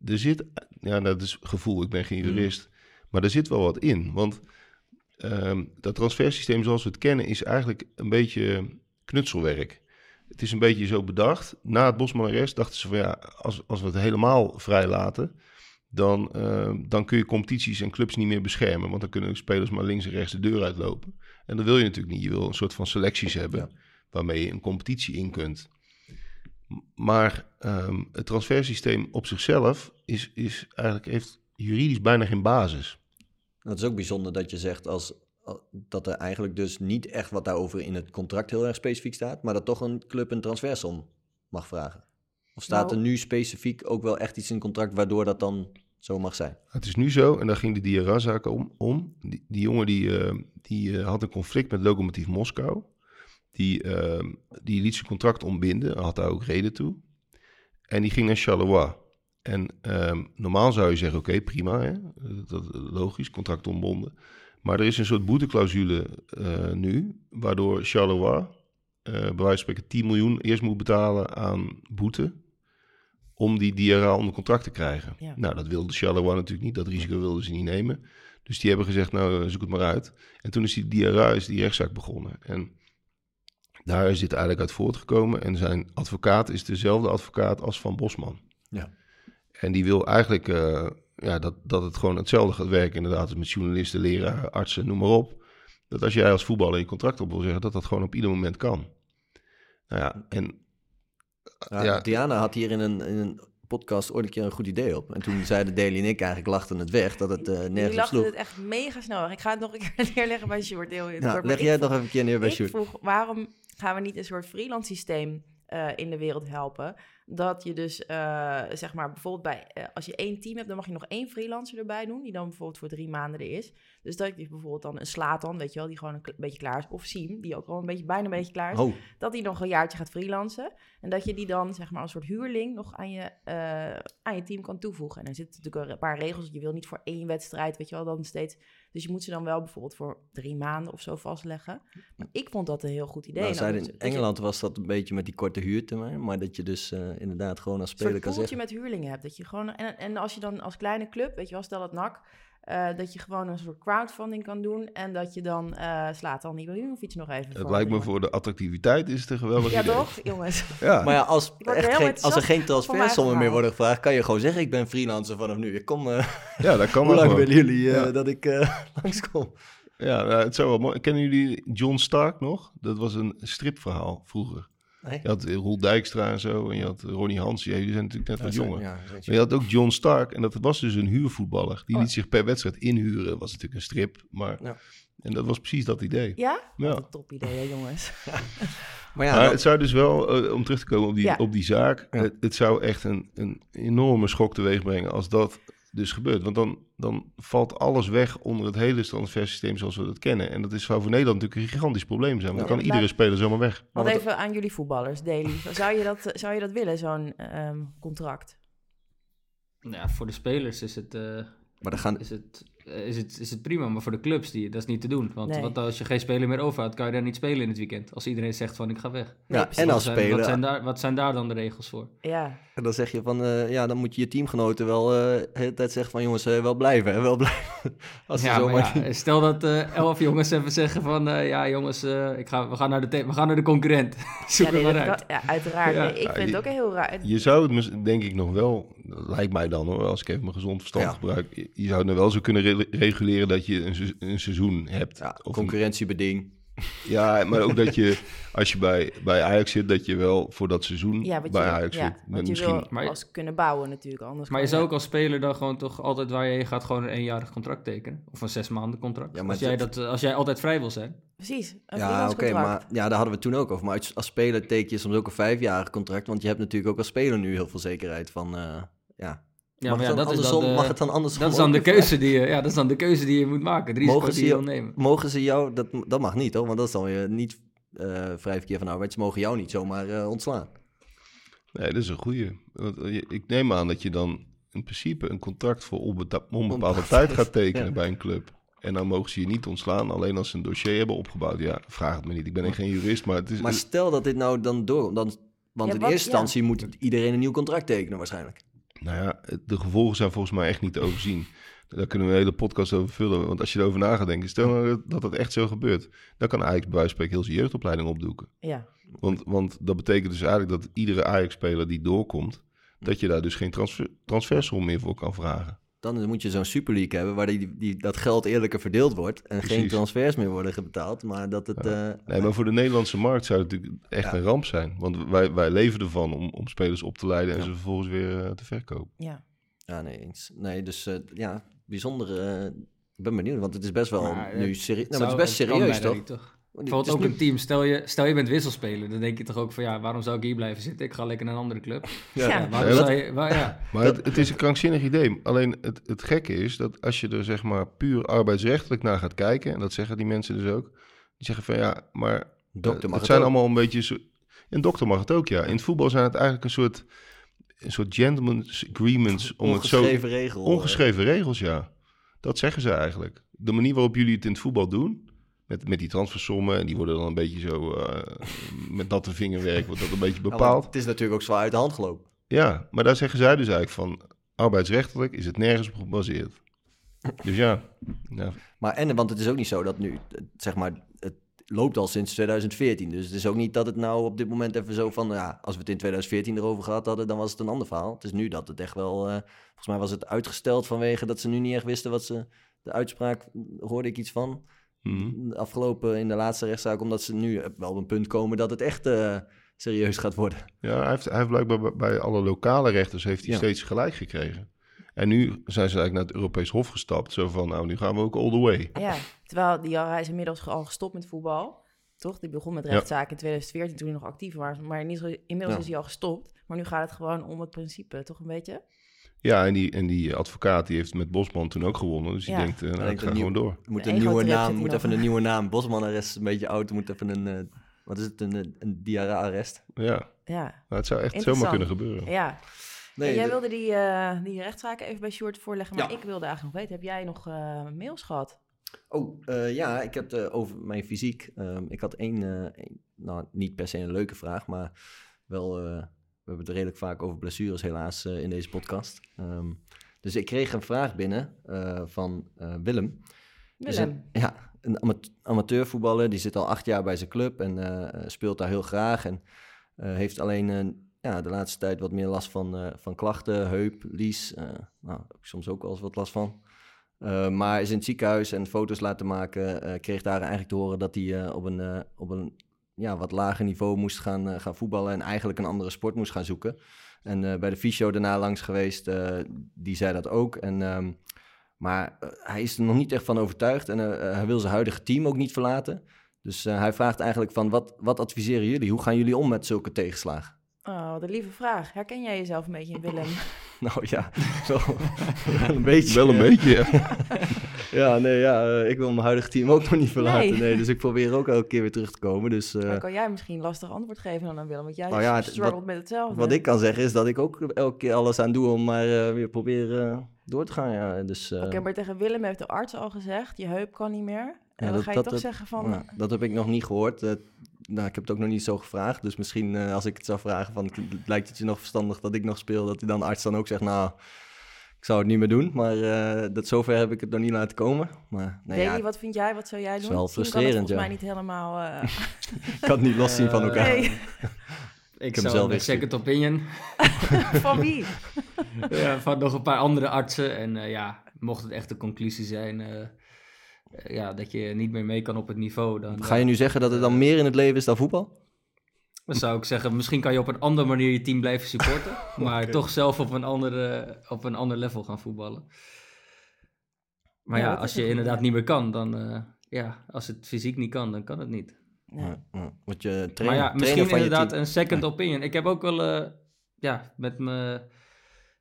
D: er zit, ja, dat is gevoel, ik ben geen
A: Mhm.
D: jurist, maar er zit wel wat in. Want ehm, dat transfersysteem zoals we het kennen is eigenlijk een beetje knutselwerk. Het is een beetje zo bedacht. Na het Bosman-arrest dachten ze van ja, als, als we het helemaal vrij laten, dan, ehm, dan kun je competities en clubs niet meer beschermen. Want dan kunnen spelers maar links en rechts de deur uitlopen. En dat wil je natuurlijk niet. Je wil een soort van selecties hebben
A: Ja.
D: waarmee je een competitie in kunt. Maar ehm, het transfersysteem op zichzelf is, is eigenlijk, heeft juridisch bijna geen basis.
A: Dat is ook bijzonder dat je zegt als, al- dat er eigenlijk dus niet echt wat daarover in het contract heel erg specifiek staat, maar dat toch een club een transfersom mag vragen. Of staat
B: Nou-
A: er nu specifiek ook wel echt iets in het contract waardoor dat dan zo mag zijn?
D: Het is nu zo, en daar ging de Diarra-zaak om. om. Die, jongen die, eh, die eh, had een conflict met Lokomotief Moskou. Die, eh, die liet zijn contract ontbinden, had daar ook reden toe. En die ging naar Charleroi. En ehm, normaal zou je zeggen, oké, prima, hè? Dat, logisch, contract ontbonden. Maar er is een soort boeteclausule eh, nu, waardoor Charleroi bij wijze van spreken 10 miljoen eerst moet betalen aan boete om die Diarra onder contract te krijgen.
B: Ja.
D: Nou, dat wilde Charleroi natuurlijk niet, dat risico wilden ze niet nemen. Dus die hebben gezegd, nou, eh, zoek het maar uit. En toen is die Diarra, is die rechtszaak begonnen. En daar is dit eigenlijk uit voortgekomen. En zijn advocaat is dezelfde advocaat als Van Bosman.
A: Ja.
D: En die wil eigenlijk eh, ja, dat, dat het gewoon hetzelfde gaat werken, inderdaad, met journalisten, leraren, artsen, noem maar op. Dat als jij als voetballer je contract op wil zeggen, dat dat gewoon op ieder moment kan. Nou ja, en
A: Ja,
D: Ja.
A: Diana had hier in een, in een podcast ooit een keer een goed idee op. En toen zeiden Daly en ik eigenlijk lachten het weg, dat het eh
B: Die
A: nergens op
B: lachten
A: sloeg.
B: het echt mega snel. Ik ga het nog een keer neerleggen bij Sjoerd.
A: Nou, leg jij het nog even een keer neer bij
B: Ik
A: Sjoerd.
B: vroeg, waarom gaan we niet een soort freelance systeem eh, in de wereld helpen? Dat je dus, eh, zeg maar, bijvoorbeeld bij, eh, als je één team hebt, dan mag je nog één freelancer erbij doen, die dan bijvoorbeeld voor drie maanden er is. Dus dat je bijvoorbeeld dan een Slatan, weet je wel, die gewoon een beetje klaar is, of Siem, die ook al een beetje, bijna een beetje klaar is,
A: Oh,
B: dat die nog een jaartje gaat freelancen. En dat je die dan, zeg maar, als soort huurling nog aan je, aan je team kan toevoegen. En er zitten natuurlijk een paar regels. Je wil niet voor één wedstrijd, weet je wel, dan steeds. Dus je moet ze dan wel bijvoorbeeld voor drie maanden of zo vastleggen. Maar ik vond dat een heel goed idee.
A: nou,
B: moet-
A: in
B: dat je
A: Engeland was dat een beetje met die korte huurtermijn. Maar dat je dus eh, inderdaad gewoon als speler kan zeggen...
B: met huurlingen hebt. Dat je gewoon, en, en als je dan als kleine club, weet je wel, stel dat NAC eh, dat je gewoon een soort crowdfunding kan doen. En dat je dan uh, slaat dan Ibrahimovic nog even
D: Het lijkt me voor de attractiviteit is het een geweldig
B: Ja
D: idee.
B: toch, jongens?
D: Ja.
A: Maar ja, als, echt geen, als er geen transfersommen meer worden gevraagd, kan je gewoon zeggen: Ik ben freelancer vanaf nu. Ik kom. eh,
D: ja, dat kan
A: hoe lang willen jullie eh,
D: Ja.
A: dat ik eh, langskom?
D: Ja, nou, het zou wel mooi. Kennen jullie John Stark nog? Dat was een stripverhaal vroeger.
A: Nee?
D: Je had Roel Dijkstra en zo. En je had Ronnie Hans. Ja, jullie zijn natuurlijk net wat
A: Ja,
D: jonger.
A: ja,
D: Maar je had ook John Stark. En dat was dus een huurvoetballer. Die
B: Oh.
D: liet zich per wedstrijd inhuren. Dat was natuurlijk een strip. Maar...
A: Ja.
D: En dat was precies dat idee.
B: Ja?
D: Ja.
B: Wat een top idee, hè, jongens.
A: Maar ja,
D: maar het zou dus wel, eh, om terug te komen op die,
B: Ja.
D: op die zaak,
A: Ja.
D: het, het zou echt een, een enorme schok teweeg brengen als dat dus gebeurt. Want dan, dan valt alles weg onder het hele transfersysteem zoals we dat kennen. En dat is, zou voor Nederland natuurlijk een gigantisch probleem zijn. Want dan kan iedere speler zomaar weg.
B: Wat even aan jullie voetballers, Daily. Zou je dat, zou je dat willen, zo'n ehm, contract?
C: Ja, voor de spelers is het, eh,
A: maar dan gaan,
C: is, het, eh, is, het, is het prima, maar voor de clubs die, dat is niet te doen. Want
B: Nee.
C: wat als je geen speler meer overhoudt, kan je daar niet spelen in het weekend. Als iedereen zegt van ik ga weg.
A: Ja, en als
C: wat, zijn,
A: speler,
C: wat, zijn daar, wat zijn daar dan de regels voor?
B: Ja,
A: en dan zeg je van, eh, ja, dan moet je je teamgenoten wel eh, de hele tijd zeggen van, jongens, eh, wel blijven, hè, wel blijven. Als
C: Ja,
A: zomaar
C: maar ja, stel dat eh, elf jongens even zeggen van eh, ja jongens, eh, ik ga, we, gaan naar de we gaan naar de concurrent. Zoek
B: ja,
C: er
B: nee, dat
C: uit.
B: ja uiteraard.
C: Ja.
B: Nee, ik
D: Ja,
B: vind
D: je-
B: het ook heel raar.
D: Je zou het denk ik nog wel, dat lijkt mij dan hoor, als ik even mijn gezond verstand
A: Ja.
D: gebruik. Je- zou het nou wel zo kunnen re- reguleren dat je een, se- een seizoen hebt.
A: ja,
D: Of een-
A: concurrentiebeding.
D: Ja, maar ook dat je, als je bij, bij Ajax zit, dat je wel voor dat seizoen
B: Ja, wat
D: bij
B: je,
D: Ajax
B: ja,
D: zit.
B: want je
D: misschien
B: wil
C: Maar-
B: als kunnen bouwen natuurlijk. Anders
C: Maar je zou ook als speler dan gewoon toch altijd waar je heen gaat gewoon een eenjarig contract tekenen. Of een zes maanden contract.
A: Ja, maar
C: als, jij dat, als jij altijd vrij wil zijn.
B: Precies, een
A: Ja, oké, maar ja, daar hadden we het toen ook over. Maar als, als speler teken je soms ook een vijfjarig contract. Want je hebt natuurlijk ook als speler nu heel veel zekerheid van, eh, ja.
C: Ja,
A: mag,
C: maar ja,
A: het dan
C: dat is dan de-
A: mag het dan andersom
C: Dat is dan de keuze die je, ja, dat is dan de keuze die je moet maken. Het risico
A: Mogen ze
C: die je wil nemen.
A: Mogen ze jou, dat, dat mag niet hoor, want dat is dan weer niet eh, vrij verkeer van arbeid. Ze mogen jou niet zomaar eh, ontslaan.
D: Nee, dat is een goeie. Want eh, ik neem aan dat je dan in principe een contract voor onbepaalde
A: Onbepaalde
D: tijd gaat tekenen
A: ja.
D: bij een club. En dan mogen ze je niet ontslaan, alleen als ze een dossier hebben opgebouwd. Ja, vraag het me niet. Ik ben geen jurist, maar het is...
A: Maar stel dat dit nou dan door, dan, want
B: Ja,
A: in
B: wat-
A: eerste
B: ja.
A: instantie moet iedereen een nieuw contract tekenen waarschijnlijk.
D: Nou ja, de gevolgen zijn volgens mij echt niet te overzien. Daar kunnen we een hele podcast over vullen. Want als je erover na gaat denken, stel nou dat dat echt zo gebeurt. Dan kan Ajax bij wijze heel zijn jeugdopleiding opdoeken.
B: Ja,
D: Want, want dat betekent dus eigenlijk dat iedere Ajax-speler die doorkomt... dat je daar dus geen transfer, transfersom meer voor kan vragen.
A: Dan moet je zo'n Super League hebben waar die, die, dat geld eerlijker verdeeld wordt. En geen transfers meer worden betaald. Maar dat het... eh,
D: Nee, maar voor de Nederlandse markt zou het natuurlijk echt
A: Ja.
D: een ramp zijn. Want wij, wij leven ervan om, om spelers op te leiden en
A: Ja.
D: ze vervolgens weer eh, te verkopen.
B: ja.
A: Ja, nee eens. Nee, dus eh, ja, bijzonder. eh, ik ben benieuwd, want het is best wel
C: Maar,
A: nu serieus. Nou, het is best serieus, toch?
C: Bijvoorbeeld
A: is
C: ook
A: nu-
C: een team. Stel je, stel je bent wisselspeler. Dan denk je toch ook van ja, waarom zou ik hier blijven zitten? Ik ga lekker naar een andere club.
B: Ja.
C: Ja, waarom
D: Ja,
C: zou je, waar, ja.
D: Maar het, het is een krankzinnig idee. Alleen het, het gekke is dat als je er zeg maar puur arbeidsrechtelijk naar gaat kijken... en dat zeggen die mensen dus ook... die zeggen van ja, maar
A: Dokter
D: eh,
A: mag
D: het
A: het
D: zijn
A: ook.
D: allemaal een beetje... Zo, een dokter mag het ook, ja. In het voetbal zijn het eigenlijk een soort, een soort gentleman's agreements... om het zo
A: Ongeschreven regel. eh.
D: Ongeschreven regels, ja. Dat zeggen ze eigenlijk. De manier waarop jullie het in het voetbal doen, met, met die transfersommen, en die worden dan een beetje zo, eh, met natte vingerwerk, wordt dat een beetje
A: Ja,
D: bepaald.
A: het is natuurlijk ook zwaar uit de hand gelopen.
D: Ja, maar daar zeggen zij dus eigenlijk van, arbeidsrechtelijk is het nergens op gebaseerd. Dus ja, ja
A: Maar en, want het is ook niet zo dat nu, zeg maar, het loopt al sinds 2014. Dus het is ook niet dat het nou op dit moment even zo van, ja, als we het in 2014 erover gehad hadden, dan was het een ander verhaal. Het is nu dat het echt wel, eh, volgens mij was het uitgesteld vanwege dat ze nu niet echt wisten wat ze, de uitspraak hoorde ik iets van. De afgelopen in de laatste rechtszaak, omdat ze nu wel op een punt komen dat het echt eh, serieus gaat worden.
D: ja hij, heeft, hij heeft blijkbaar bij, alle lokale rechters heeft hij
A: Ja.
D: steeds gelijk gekregen. En nu zijn ze eigenlijk naar het Europees Hof gestapt, zo van, nou, nu gaan we ook all the way.
B: ja. Terwijl die, hij is inmiddels al gestopt met voetbal. Toch? Die begon met
D: Ja.
B: rechtszaken in 2014 toen hij nog actief was. Maar inmiddels
A: Ja.
B: is hij al gestopt. Maar nu gaat het gewoon om het principe, toch een beetje?
D: Ja, en die, en die advocaat die heeft met Bosman toen ook gewonnen. Dus die
B: Ja.
D: denkt, eh, nou,
A: denkt
D: ik ga gewoon door.
A: Er moet
B: Een
A: nieuwe naam, moet even een nieuwe naam. Bosman-arrest is een beetje oud, er moet even een, eh, wat is het, een, een, een diarree-arrest.
D: Ja,
B: Ja,
D: nou, het zou echt zomaar kunnen gebeuren.
B: ja.
A: Nee,
B: En jij
A: de-
B: wilde die, eh, die rechtszaken even bij Short voorleggen. Maar
A: Ja.
B: ik wilde eigenlijk nog weten, heb jij nog eh, mails gehad?
A: Oh, eh, ja, ik heb het over mijn fysiek. Ehm, ik had één, eh, één- nou niet per se een leuke vraag, maar wel, eh, we hebben het redelijk vaak over blessures helaas eh, in deze podcast. Ehm, dus ik kreeg een vraag binnen eh, van eh, Willem.
B: Willem.
A: een- ja, een ama- amateurvoetballer. Die zit al acht jaar bij zijn club en speelt daar heel graag. En heeft alleen ja, de laatste tijd wat meer last van, van klachten. Heup, lies. eh, nou, heb ik soms ook wel eens wat last van. Maar is in het ziekenhuis en foto's laten maken. kreeg daar eigenlijk te horen dat hij op een, op een ja, wat lager niveau moest gaan, eh, gaan voetballen. En eigenlijk een andere sport moest gaan zoeken. En eh, bij de fysio daarna langs geweest, eh, die zei dat ook. En, ehm, maar hij is er nog niet echt van overtuigd. En hij wil zijn huidige team ook niet verlaten. Dus eh, hij vraagt eigenlijk van, wat, wat adviseren jullie? Hoe gaan jullie om met zulke tegenslagen?
B: Oh, wat een lieve vraag. Herken jij jezelf een beetje in Willem?
A: Nou ja, wel, wel een beetje.
D: Wel een beetje, ja.
A: Ja, nee, ja, eh, ik wil mijn huidige team ook nog niet verlaten.
B: Nee.
A: Nee. dus ik probeer ook elke keer weer terug te komen. Dus eh,
B: Dan kan jij misschien lastig antwoord geven dan aan Willem, want jij
A: Nou ja,
B: struggelt met hetzelfde.
A: wat ik kan zeggen is dat ik ook elke keer alles aan doe om maar eh, weer proberen eh, door te gaan. Ja. Dus, eh,
B: Oké, maar tegen Willem heeft de arts al gezegd, je heup kan niet meer. En dan
A: dat-
B: ga je
A: dat-
B: toch
A: dat-
B: zeggen van...
A: dat heb ik nog niet gehoord. Eh, nou, ik heb het ook nog niet zo gevraagd. Dus misschien eh, als ik het zou vragen van, lijkt het je nog verstandig dat ik nog speel? Dat die dan arts dan ook zegt, nou, ik zou het niet meer doen. Maar eh, dat zover heb ik het nog niet laten komen. Maar nee, ja,
B: wat vind jij? Wat zou jij
A: is
B: doen?
A: wel
B: Team kan het
A: frustrerend, ja.
B: mij niet helemaal... eh,
A: ik kan het niet loszien van
C: Eh,
A: elkaar.
B: Nee.
C: Ik zou
A: zelf
C: een second opinion
B: van wie?
C: ja, van nog een paar andere artsen. En eh, ja, mocht het echt de conclusie zijn ja, dat je niet meer mee kan op het niveau, dan,
A: Ga je nu zeggen dat er dan meer in het leven is dan voetbal?
C: Dan zou ik zeggen, misschien kan je op een andere manier je team blijven supporten, maar toch zelf op een, andere, op een ander level gaan voetballen. Maar
B: Ja,
C: als je inderdaad niet meer kan, dan eh, ja, als het fysiek niet kan, dan kan het niet.
A: Ja, ja. Want je trainer,
C: maar ja, misschien
A: van
C: inderdaad een second opinion. Ik heb ook wel eh, ja, met mijn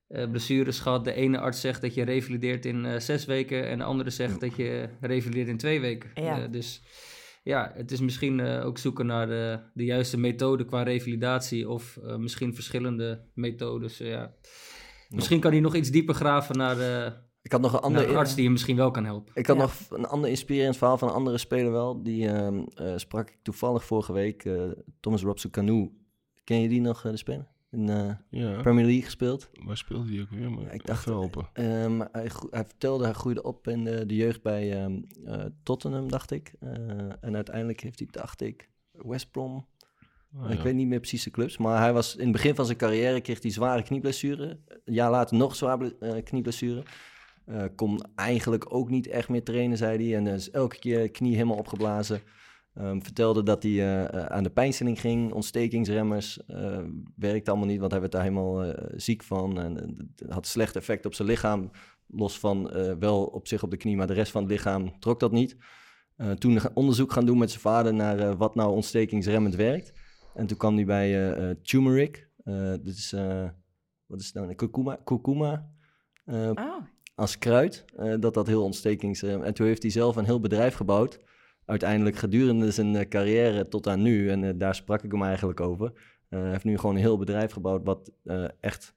C: eh, blessures gehad. De ene arts zegt dat je revalideert in zes weken en de andere zegt dat je revalideert in twee weken.
B: Ja.
C: Dus ja, het is misschien eh, ook zoeken naar de, de juiste methode qua revalidatie of eh, misschien verschillende methodes. eh, ja. Misschien kan hij nog iets dieper graven naar, de,
A: Ik had nog een andere...
C: arts die je misschien wel kan helpen.
A: Ik had
B: Ja.
A: nog een ander inspirerend verhaal van een andere speler wel. Die ehm, eh, sprak ik toevallig vorige week. eh, Thomas Robson Canoe. Ken je die nog, eh, de speler? In eh
D: ja.
A: Premier League gespeeld.
D: Waar speelde hij ook weer? Maar
A: Ja, ik dacht-
D: helpen.
A: Ehm, hij, vertelde, hij groeide op in de, de jeugd bij ehm, eh, Tottenham, dacht ik. Eh, en uiteindelijk heeft hij, dacht ik, West Brom.
D: Oh,
A: ik
D: ja.
A: weet niet meer precies de clubs. Maar hij was in het begin van zijn carrière kreeg hij zware knieblessure. Een jaar later nog zware ble- eh, knieblessure. Eh, kon eigenlijk ook niet echt meer trainen, zei hij. En dus elke keer knie helemaal opgeblazen. Ehm, vertelde dat hij eh, eh, aan de pijnstilling ging, ontstekingsremmers. eh werkte allemaal niet, want hij werd daar helemaal eh, ziek van. En het had slecht effect op zijn lichaam. Los van wel op zich op de knie, maar de rest van het lichaam trok dat niet. Toen onderzoek gaan doen met zijn vader naar wat nou ontstekingsremmend werkt. En toen kwam hij bij turmeric. Dit is, wat is het nou? Kurkuma. Kurkuma
B: Oh,
A: als kruid. dat dat heel ontstekings... eh, en toen heeft hij zelf een heel bedrijf gebouwd. Uiteindelijk gedurende zijn eh, carrière tot aan nu. En eh, daar sprak ik hem eigenlijk over. Eh, hij heeft nu gewoon een heel bedrijf gebouwd... wat echt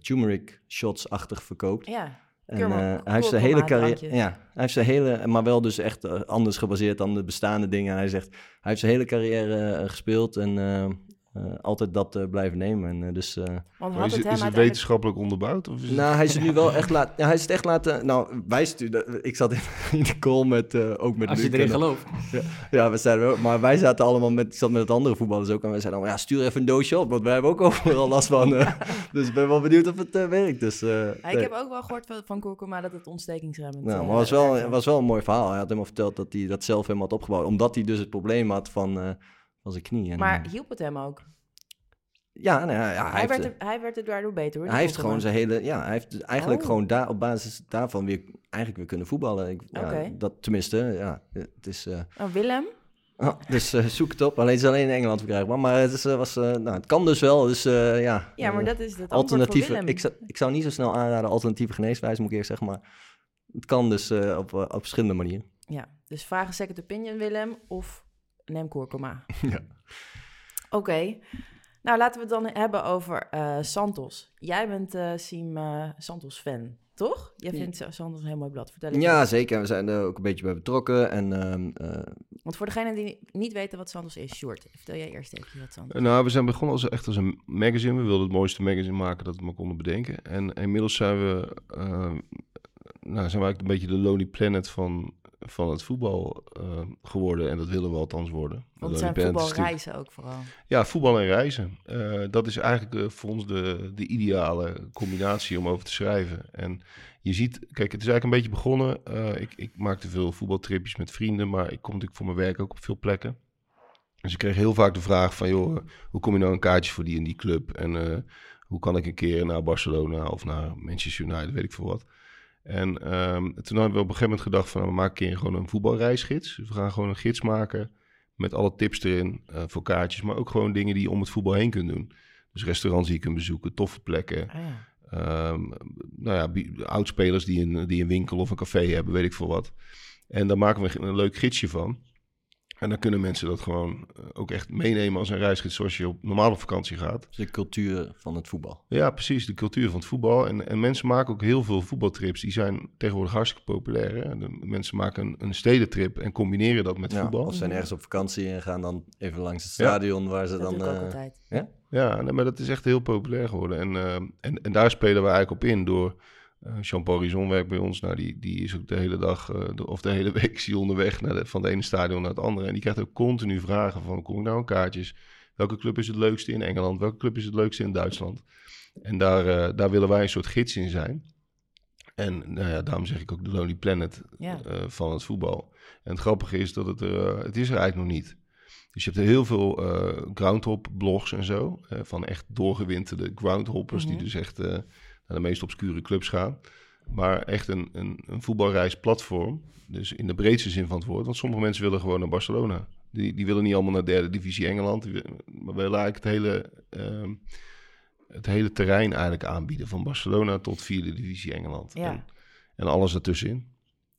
A: turmeric shots-achtig verkoopt.
B: ja.
A: En hij heeft zijn hele carrière, ja, hij heeft zijn hele, maar wel dus echt anders gebaseerd dan de bestaande dingen. Hij zegt, hij heeft zijn hele carrière gespeeld en altijd dat eh, blijven nemen. En, eh, dus, eh,
D: is,
B: het
D: is het wetenschappelijk onderbouwd? Of is het-
A: nou, hij is het nu wel echt laat, ja, hij is het echt laten, nou, wij stuurden, ik zat in, in de call met, eh, ook met
C: Als je erin
A: en, eh,
C: gelooft.
A: Ja, we zeiden wel, maar wij zaten allemaal met, ik zat met het andere voetballers ook en we zeiden allemaal, ja, stuur even een doosje op, want wij hebben ook overal last van. eh. dus ik ben wel benieuwd of het eh, werkt. Dus, eh,
B: Ja, ik
A: nee.
B: heb ook wel gehoord van, van kurkuma dat het ontstekingsremmend
A: Nou,
B: eh,
A: maar het was wel, was wel een mooi verhaal. Hij had helemaal verteld dat hij dat zelf helemaal had opgebouwd. Omdat hij dus het probleem had van, eh, van zijn knie. En,
B: Maar
A: eh,
B: hielp het hem ook?
A: ja, nou ja, ja, hij,
B: Hij,
A: heeft,
B: werd er, hij werd er daardoor beter hoor.
A: hij heeft gewoon zijn hele... Ja, hij heeft eigenlijk
B: Oh.
A: gewoon daar, op basis daarvan weer, eigenlijk weer kunnen voetballen. Ik, ja,
B: Oké.
A: dat, tenminste, ja, het is... eh,
B: Oh, Willem?
A: oh, dus eh, zoek het op. Alleen het is alleen in Engeland verkrijgbaar. Maar het, is, eh, was, nou, het kan dus wel. Dus ja.
B: Ja, maar dat is het
A: alternatieve. Ik zou, ik zou niet zo snel aanraden alternatieve geneeswijze, moet ik eerst zeggen. Maar het kan dus op, op verschillende manieren.
B: Ja, dus vraag een second opinion Willem of neem kurkuma.
A: Ja.
B: Oké. Nou, laten we het dan hebben over eh, Santos. Jij bent eh Siem eh, Santos fan, toch? Jij
A: Ja.
B: vindt Santos een heel mooi blad. Vertel eens.
A: Ja, zeker. We zijn er ook een beetje bij betrokken. En ehm, eh,
B: Want voor degenen die niet weten wat Santos is, Short, vertel jij eerst even wat Santos
D: Nou, we zijn begonnen als, echt als een magazine. We wilden het mooiste magazine maken dat we maar konden bedenken. En inmiddels zijn we, uh, nou, zijn we eigenlijk een beetje de Lonely Planet van, van het voetbal uh, geworden. En dat willen we althans worden.
B: Want het zijn voetbalreizen ook vooral.
D: Ja, voetbal en reizen. Uh, dat is eigenlijk uh, voor ons de, de ideale combinatie om over te schrijven. En je ziet, kijk, het is eigenlijk een beetje begonnen. ik, ik maakte veel voetbaltripjes met vrienden, maar ik kom natuurlijk voor mijn werk ook op veel plekken. Dus ik kreeg heel vaak de vraag van, joh, hoe kom je nou een kaartje voor die en die club? En hoe kan ik een keer naar Barcelona of naar Manchester United, weet ik veel wat. En um, toen hebben we op een gegeven moment gedacht van, nou, we maken een keer gewoon een voetbalreisgids. Dus we gaan gewoon een gids maken met alle tips erin uh, voor kaartjes, maar ook gewoon dingen die je om het voetbal heen kunt doen. Dus restaurants die je kunt bezoeken, toffe plekken.
B: Ah, ja.
D: Um, nou ja, oudspelers die een, die een winkel of een café hebben, weet ik veel wat. En daar maken we een leuk gidsje van. En dan kunnen mensen dat gewoon eh, ook echt meenemen als een reisgids zoals je op normale vakantie gaat.
A: Dus de cultuur van het voetbal.
D: Ja, precies. De cultuur van het voetbal. En, en mensen maken ook heel veel voetbaltrips. Die zijn tegenwoordig hartstikke populair. Hè? De mensen maken een, een stedentrip en combineren dat met
A: ja,
D: voetbal.
A: Of zijn ergens op vakantie en gaan dan even langs het stadion waar ze
B: Dat
A: dan...
B: doe ik ook
A: eh,
B: altijd.
A: ja?
D: Ja, nee, maar dat is echt heel populair geworden. En, eh, en, en daar spelen we eigenlijk op in door... eh, Jean-Paul Rizon werkt bij ons. Nou, die, die is ook de hele dag eh, de, of de hele week hij onderweg naar de, van het ene stadion naar het andere. En die krijgt ook continu vragen van, kom ik nou aan kaartjes? Welke club is het leukste in Engeland? Welke club is het leukste in Duitsland? En daar, eh, daar willen wij een soort gids in zijn. En nou ja, daarom zeg ik ook de Lonely Planet
B: Ja.
D: van het voetbal. En het grappige is dat het er, het is er eigenlijk nog niet. Dus je hebt heel veel eh groundhop blogs en zo. van echt doorgewinterde groundhoppers
B: Mhm.
D: die dus echt naar de meest obscure clubs gaan. Maar echt een, een, een voetbalreisplatform. Dus in de breedste zin van het woord. Want sommige mensen willen gewoon naar Barcelona. Die, die willen niet allemaal naar derde divisie Engeland. Maar we willen eigenlijk het hele, ehm, het hele terrein eigenlijk aanbieden. Van Barcelona tot vierde divisie Engeland.
B: Ja.
D: En, en alles ertussenin.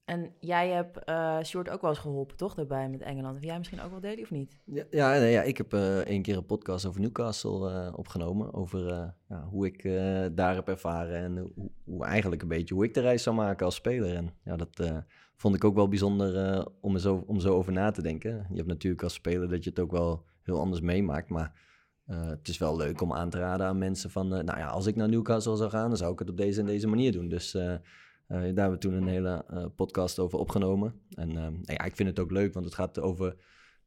B: En jij hebt eh Short ook wel eens geholpen, toch, daarbij met Engeland? Heb jij misschien ook wel delen of niet?
A: Ja, ja, nee, ja ik heb eh één keer een podcast over Newcastle eh, opgenomen. Over ja, hoe ik daar heb ervaren en hoe, hoe eigenlijk een beetje hoe ik de reis zou maken als speler. En ja, dat vond ik ook wel bijzonder om, zo, om zo over na te denken. Je hebt natuurlijk als speler dat je het ook wel heel anders meemaakt. Maar het is wel leuk om aan te raden aan mensen van... nou ja, als ik naar Newcastle zou gaan, dan zou ik het op deze en deze manier doen. Dus... daar hebben we toen een hele eh, podcast over opgenomen. En eh, nou ja, ik vind het ook leuk, want het gaat over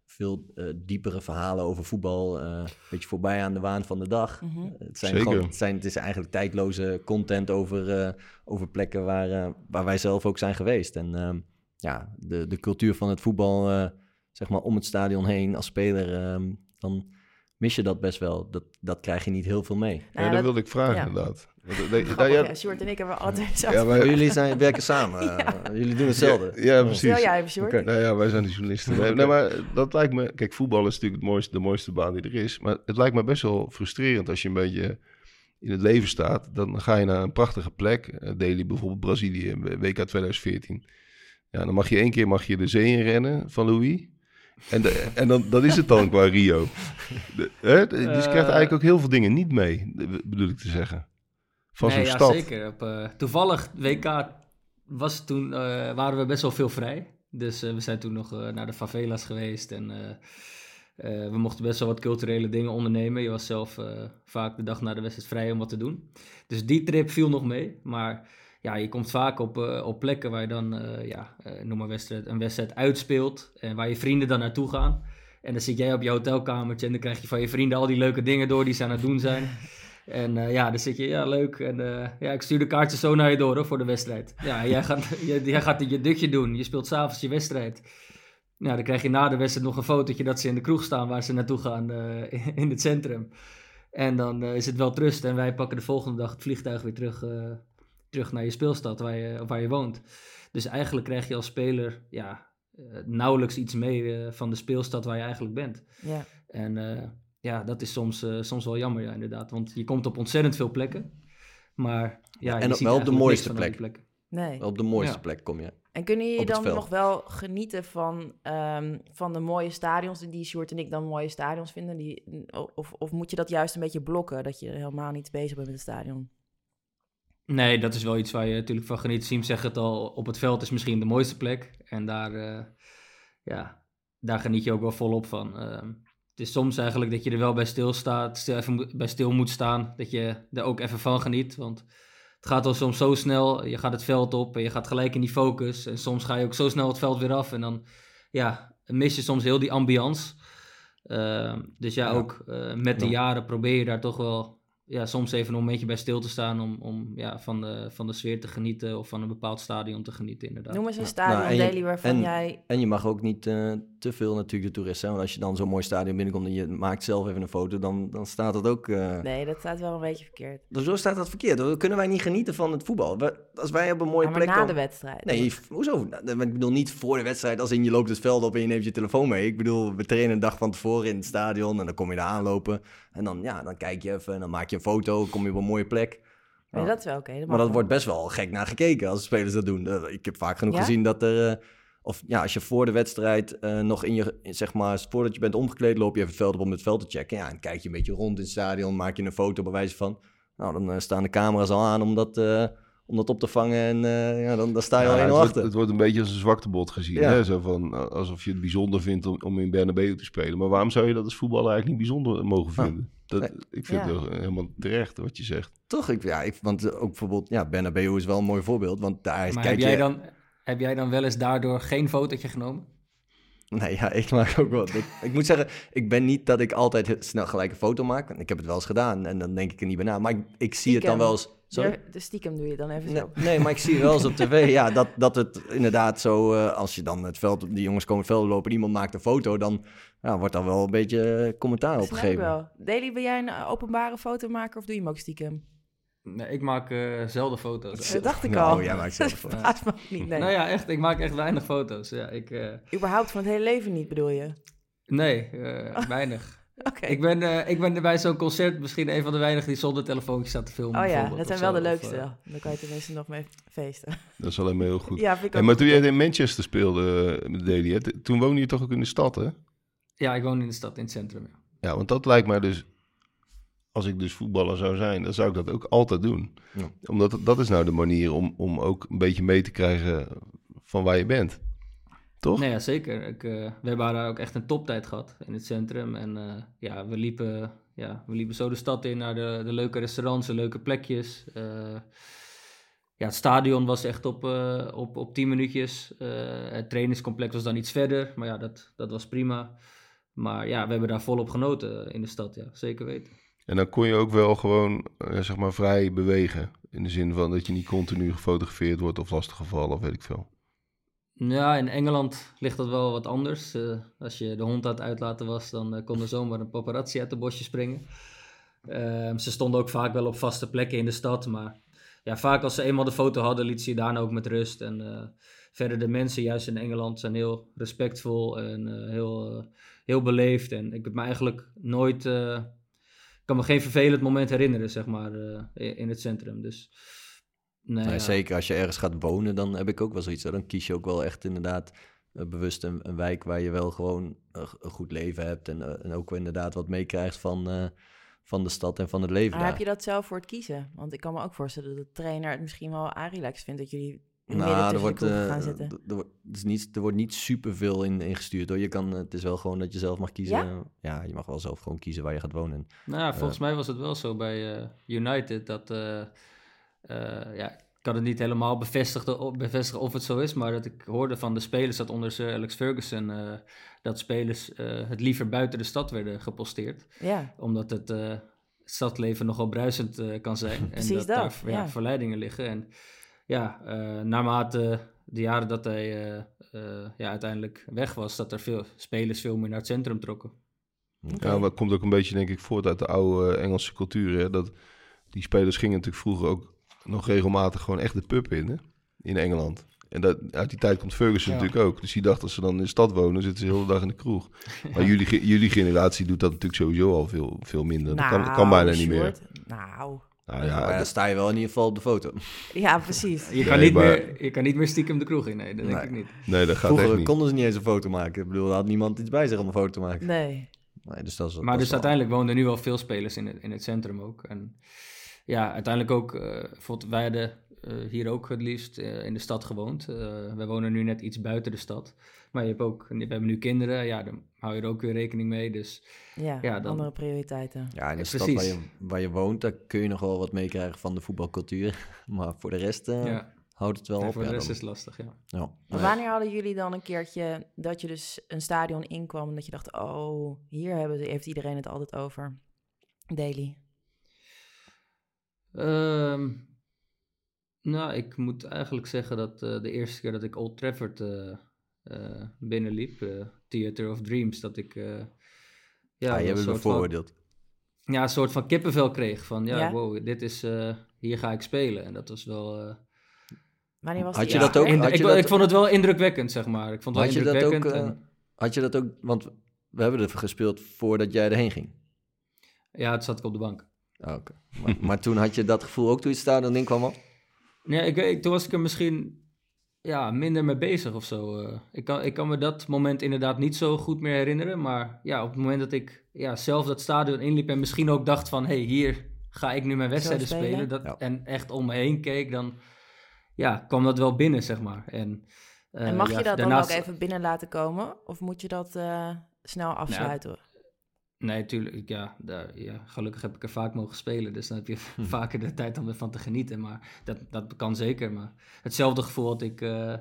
A: veel eh, diepere verhalen over voetbal. eh, een beetje voorbij aan de waan van de dag.
B: Mhm.
A: Eh, het, zijn
D: Zeker.
A: gewoon- het, zijn, het is eigenlijk tijdloze content over, eh, over plekken waar, eh, waar wij zelf ook zijn geweest. En ehm, ja, de, de cultuur van het voetbal, eh, zeg maar om het stadion heen als speler, ehm, dan mis je dat best wel. Dat, dat krijg je niet heel veel mee.
B: Nou
D: ja,
B: ja,
D: dat
B: dat-
D: wilde ik vragen
B: ja.
D: inderdaad. Eh,
B: Grappig,
D: ja,
B: ja, Short en ik hebben twee
D: ja, wij-
A: Jullie zijn, werken samen. eh, Jullie doen hetzelfde.
D: Ja, ja, precies.
B: Vertel jij even, Short.
A: Oké.
D: Nou ja, wij zijn de journalisten. Nee, nee, maar dat lijkt me... Kijk, voetbal is natuurlijk het mooiste, de mooiste baan die er is. Maar het lijkt me best wel frustrerend als je een beetje in het leven staat. Dan ga je naar een prachtige plek. eh, Delhi bijvoorbeeld, Brazilië, WK 2014. Ja, dan mag je één keer mag je de zee in rennen van Louis. En, de- en dan, dat is het dan qua Rio. De, hè? Dus je krijgt eigenlijk ook heel veel dingen niet mee, bedoel ik te zeggen. Van
C: nee,
D: zo'n
C: ja,
D: stad.
C: zeker. Op, eh, toevallig, WK was toen, eh, waren we best wel veel vrij. Dus eh, we zijn toen nog naar de favelas geweest en we mochten best wel wat culturele dingen ondernemen. Je was zelf vaak de dag na de wedstrijd vrij om wat te doen. Dus die trip viel nog mee. Maar ja, je komt vaak op, op plekken waar je dan, eh, ja, noem maar wedstrijd, een wedstrijd uitspeelt. En waar je vrienden dan naartoe gaan. En dan zit jij op je hotelkamertje en dan krijg je van je vrienden al die leuke dingen door die ze aan het doen zijn. En eh, ja, dan zit je, ja, leuk. En eh, ja, ik stuur de kaartjes zo naar je door hoor, voor de wedstrijd. Ja, jij gaat, jij, jij gaat je dutje doen. Je speelt s'avonds je wedstrijd. Ja, dan krijg je na de wedstrijd nog een fotootje dat ze in de kroeg staan waar ze naartoe gaan eh, in het centrum. En dan is het wel trust en wij pakken de volgende dag het vliegtuig weer terug, terug naar je speelstad waar je, waar je woont. Dus eigenlijk krijg je als speler ja, nauwelijks iets mee van de speelstad waar je eigenlijk bent.
B: Ja.
C: En ja, dat is soms, eh, soms wel jammer, ja, inderdaad. Want je komt op ontzettend veel plekken. Maar ja,
A: En
C: je
A: op-
C: ziet
A: wel op de mooiste plek.
C: plekken.
B: Nee.
A: Op de mooiste
C: Ja.
A: plek kom je.
B: En kunnen jullie dan
A: veld.
B: nog wel genieten van, ehm, van de mooie stadions die Sjoerd en ik dan mooie stadions vinden? Die, of, of moet je dat juist een beetje blokken, dat je helemaal niet bezig bent met het stadion?
C: Nee, dat is wel iets waar je natuurlijk van geniet. Siem zegt het al, op het veld is misschien de mooiste plek. En daar, eh, ja, daar geniet je ook wel volop van. Ehm, het is soms eigenlijk dat je er wel bij stilstaat, stil, even moet- bij stil moet staan. Dat je er ook even van geniet. Want het gaat al soms zo snel. Je gaat het veld op en je gaat gelijk in die focus. En soms ga je ook zo snel het veld weer af. En dan ja, mis je soms heel die ambiance. Ehm, dus ja,
A: Ja.
C: ook eh, met de
A: Ja.
C: jaren probeer je daar toch wel ja, soms even een momentje bij stil te staan. Om, om ja, van, de, van de sfeer te genieten of van een bepaald stadion te genieten inderdaad.
B: Noem eens een
A: Ja.
B: stadion,
A: Nou, en je-
B: Daily, waarvan
A: en-
B: jij...
A: En je mag ook niet eh, te veel natuurlijk de toeristen. Want als je dan zo'n mooi stadion binnenkomt en je maakt zelf even een foto, dan, dan staat dat ook... eh,
B: Nee, dat staat wel een beetje verkeerd.
A: Dus Zo staat dat verkeerd. Dan kunnen wij niet genieten van het voetbal. We- als wij op een mooie
B: Ja, maar
A: plek
B: na de wedstrijd.
A: Nee, hoezo? Nou, Ik bedoel niet voor de wedstrijd, als in je loopt het veld op en je neemt je telefoon mee. Ik bedoel, we trainen een dag van tevoren in het stadion en dan kom je daar aanlopen. En dan, ja, dan kijk je even en dan maak je een foto, kom je op een mooie plek.
B: Nee, dat is wel oké.
A: Maar dat
B: wel.
A: wordt best wel gek naar gekeken als spelers dat doen. Ik heb vaak genoeg
B: Ja?
A: gezien dat er... eh, of ja, als je voor de wedstrijd eh, nog in je, in, zeg maar, voordat je bent omgekleed, loop je even het veld op om het veld te checken. Ja, en kijk je een beetje rond in het stadion, maak je een foto bij wijze van. Nou, dan eh, staan de camera's al aan om dat, eh, om dat op te vangen en eh, ja, dan, dan sta je
D: Ja,
A: al
D: het,
A: 1
D: wordt,
A: achter.
D: het wordt een beetje als een zwaktebod gezien.
A: Ja.
D: Hè? Zo van, alsof je het bijzonder vindt om, om in Bernabeu te spelen. Maar waarom zou je dat als voetballer eigenlijk niet bijzonder mogen
A: Ja.
D: vinden? Dat,
A: Nee.
D: Ik vind
B: Ja.
D: het helemaal terecht wat je zegt.
A: Toch? Ik, ja, ik, want ook bijvoorbeeld, ja, Bernabeu is wel een mooi voorbeeld, want daar
C: Maar
A: kijk
C: heb jij,
A: je...
C: dan, heb jij dan wel eens daardoor geen fotootje genomen?
A: Nee, ja, ik maak ook wel. Ik, ik moet zeggen, ik ben niet dat ik altijd snel gelijk een foto maak. Ik heb het wel eens gedaan en dan denk ik er niet bij na. Maar ik, ik zie het dan wel eens. Sorry?
B: De, de stiekem doe je dan even
A: Nee,
B: zo.
A: nee, maar ik zie wel eens op tv ja, dat, dat het inderdaad zo, eh, als je dan het veld, die jongens komen het veld lopen, iemand maakt een foto, dan ja, wordt daar wel een beetje eh, commentaar op
B: Snap ik
A: gegeven.
B: wel. Daily, ben jij een eh, openbare fotomaker of doe je hem ook stiekem?
C: Nee, ik maak eh, zelden foto's.
B: Dat dacht ik
A: Nou,
B: al.
A: jij maakt zelf
B: Dat
A: foto's.
B: me niet, nee.
C: Nou ja, echt. Ik maak echt weinig foto's. Ja, ik, eh,
B: Überhaupt van het hele leven niet, bedoel je?
C: nee, eh, weinig.
B: Oké.
C: Ik ben, eh, ik ben bij zo'n concert misschien een van de weinigen die zonder telefoontje staat te filmen.
B: Oh ja, dat zijn wel de
C: zo,
B: leukste. Dan kan je tenminste nog mee feesten.
D: Dat is alleen maar heel goed.
B: Ja, vind ik
D: Hey, maar toen jij in Manchester speelde t- toen woonde je toch ook in de stad, hè?
C: ja, ik woon in de stad, in het centrum. Ja.
D: Ja, want dat lijkt mij dus... Als ik dus voetballer zou zijn, dan zou ik dat ook altijd doen.
A: Ja.
D: Omdat dat is nou de manier om, om ook een beetje mee te krijgen van waar je bent. Toch?
C: Nee, ja, zeker. Ik, eh, we hebben daar ook echt een toptijd gehad in het centrum. En eh, ja, we liepen, ja, we liepen zo de stad in naar de, de leuke restaurants, de leuke plekjes. Eh, ja, het stadion was echt op, eh, op, op 10 minuutjes. Eh, het trainingscomplex was dan iets verder, maar ja, dat, dat was prima. Maar ja, we hebben daar volop genoten in de stad, ja, zeker weten.
D: En dan kon je ook wel gewoon, eh, zeg maar, vrij bewegen. In de zin van dat je niet continu gefotografeerd wordt of lastiggevallen of weet ik veel.
C: Ja, in Engeland ligt dat wel wat anders. Eh, als je de hond aan het uitlaten was, dan eh, kon er zomaar een paparazzi uit de bosje springen. Ehm, ze stonden ook vaak wel op vaste plekken in de stad, maar ja, vaak als ze eenmaal de foto hadden, liet ze je daarna ook met rust. En verder de mensen, juist in Engeland, zijn heel respectvol en heel, heel beleefd. En ik heb me eigenlijk nooit, kan me geen vervelend moment herinneren, zeg maar, eh, in het centrum. Dus nee,
A: Nee,
C: ja.
A: Zeker als je ergens gaat wonen, dan heb ik ook wel zoiets. Dan kies je ook wel echt inderdaad eh, bewust een, een wijk waar je wel gewoon eh, een goed leven hebt. En, en ook wel inderdaad wat meekrijgt van, eh, van de stad en van het leven
B: Maar
A: daar.
B: heb je dat zelf voor het kiezen? Want ik kan me ook voorstellen dat de trainer het misschien wel aanrelaxed vindt dat jullie
A: Nou, er wordt, eh,
B: gaan zitten.
A: d- er, wordt- het is niet, er wordt niet superveel in, ingestuurd hoor. Je kan, eh, het is wel gewoon dat je zelf mag kiezen. Ja? je mag wel zelf gewoon kiezen waar je gaat wonen.
C: Nou ja, volgens mij was het wel zo bij eh, United dat, eh, eh, ja, ik kan het niet helemaal bevestigen, of- bevestigen of het zo is, maar dat ik hoorde van de spelers dat onder Sir Alex Ferguson eh, dat spelers eh, het liever buiten de stad werden geposteerd,
B: Ja,
C: omdat het eh, stadleven nogal bruisend eh, kan zijn en
B: Precies
C: dat,
B: dat,
C: daar ja,
B: ja.
C: verleidingen liggen. En ja, eh, naarmate de jaren dat hij eh, eh, ja, uiteindelijk weg was, dat er veel spelers veel meer naar het centrum trokken.
D: Ja, maar het komt ook een beetje, denk ik, voort uit de oude Engelse cultuur. Hè? Dat die spelers gingen natuurlijk vroeger ook nog regelmatig gewoon echt de pub in, hè? in Engeland. En dat, uit die tijd komt Ferguson
C: Ja.
D: natuurlijk ook. Dus die dacht, als ze dan in de stad wonen, zitten ze de hele dag in de kroeg. Maar jullie, jullie generatie doet dat natuurlijk sowieso al veel, veel minder. dat kan, kan bijna niet meer.
B: Nou, Nou,
A: Ja, maar dan
D: dat-
A: sta je wel in ieder geval op de foto.
B: ja, precies.
C: Je kan,
D: Nee,
C: niet
D: maar-
C: meer, je kan niet meer stiekem de kroeg in, nee, dat denk
A: Nee.
C: ik niet.
D: nee, dat gaat
A: Vroeger
D: echt niet.
A: konden ze niet eens een foto maken. Ik bedoel, er had niemand iets bij zich om een foto te maken.
B: Nee.
A: Nee, dus dat is,
C: Maar
A: dat
C: dus
A: wel-
C: uiteindelijk woonden nu wel veel spelers in het, in het centrum ook. En ja, uiteindelijk ook, eh bijvoorbeeld wij hadden eh, hier ook het liefst eh, in de stad gewoond. Uh, wij wonen nu net iets buiten de stad. Maar je hebt ook, we hebben nu kinderen, ja, dan hou je er ook weer rekening mee. Dus,
B: ja,
C: ja dan,
B: andere prioriteiten.
A: Ja, in de stad waar
C: precies.
A: je, waar je woont, daar kun je nog wel wat meekrijgen van de voetbalcultuur. Maar voor de rest eh,
C: ja,
A: houdt het wel
C: Ja,
A: op.
C: voor de rest
A: dan-
C: is het lastig, ja.
A: ja.
B: Maar wanneer hadden jullie dan een keertje dat je dus een stadion inkwam en dat je dacht, oh, hier hebben, heeft iedereen het altijd over? Daily.
C: Ehm, nou, ik moet eigenlijk zeggen dat eh, de eerste keer dat ik Old Trafford eh, binnenliep, eh, Theater of Dreams, dat ik eh, ja, wel
A: je
C: een
A: hebt me
C: soort van-
A: bevooroordeeld.
C: ja, een soort van kippenvel kreeg. Van ja,
B: Ja?
C: wow, dit is, eh, hier ga ik spelen. En dat was wel... eh,
B: Wanneer was
A: Had je dat ook? Had
C: ik,
A: je dat-
C: ik vond het wel indrukwekkend, zeg maar. Ik vond het
A: Had
C: wel
A: je dat ook,
C: indrukwekkend.
A: eh,
C: en-
A: Had je dat ook, want we hebben er gespeeld voordat jij erheen ging.
C: ja, het zat ik op de bank.
A: Ah, oké. maar, maar toen had je dat gevoel ook toen je het stadion in kwam al?
C: Nee, ik, weet- toen was ik er misschien ja, minder mee bezig of zo. eh. ik, kan, ik kan me dat moment inderdaad niet zo goed meer herinneren. Maar ja, op het moment dat ik ja, zelf dat stadion inliep en misschien ook dacht van... hé, hey, hier ga ik nu mijn wedstrijden
B: spelen.
C: spelen. Dat,
A: Ja.
C: En echt om me heen keek, dan ja, kwam dat wel binnen, zeg maar. En, eh,
B: En mag
C: ja,
B: je dat
C: daarnaast-
B: dan ook even binnen laten komen? Of moet je dat eh, snel afsluiten?
C: Nee, tuurlijk. Ja, daar, ja, gelukkig heb ik er vaak mogen spelen. Dus dan heb je
A: Hm.
C: vaker de tijd om ervan te genieten. Maar dat, dat kan zeker. Maar hetzelfde gevoel had ik eh, eh,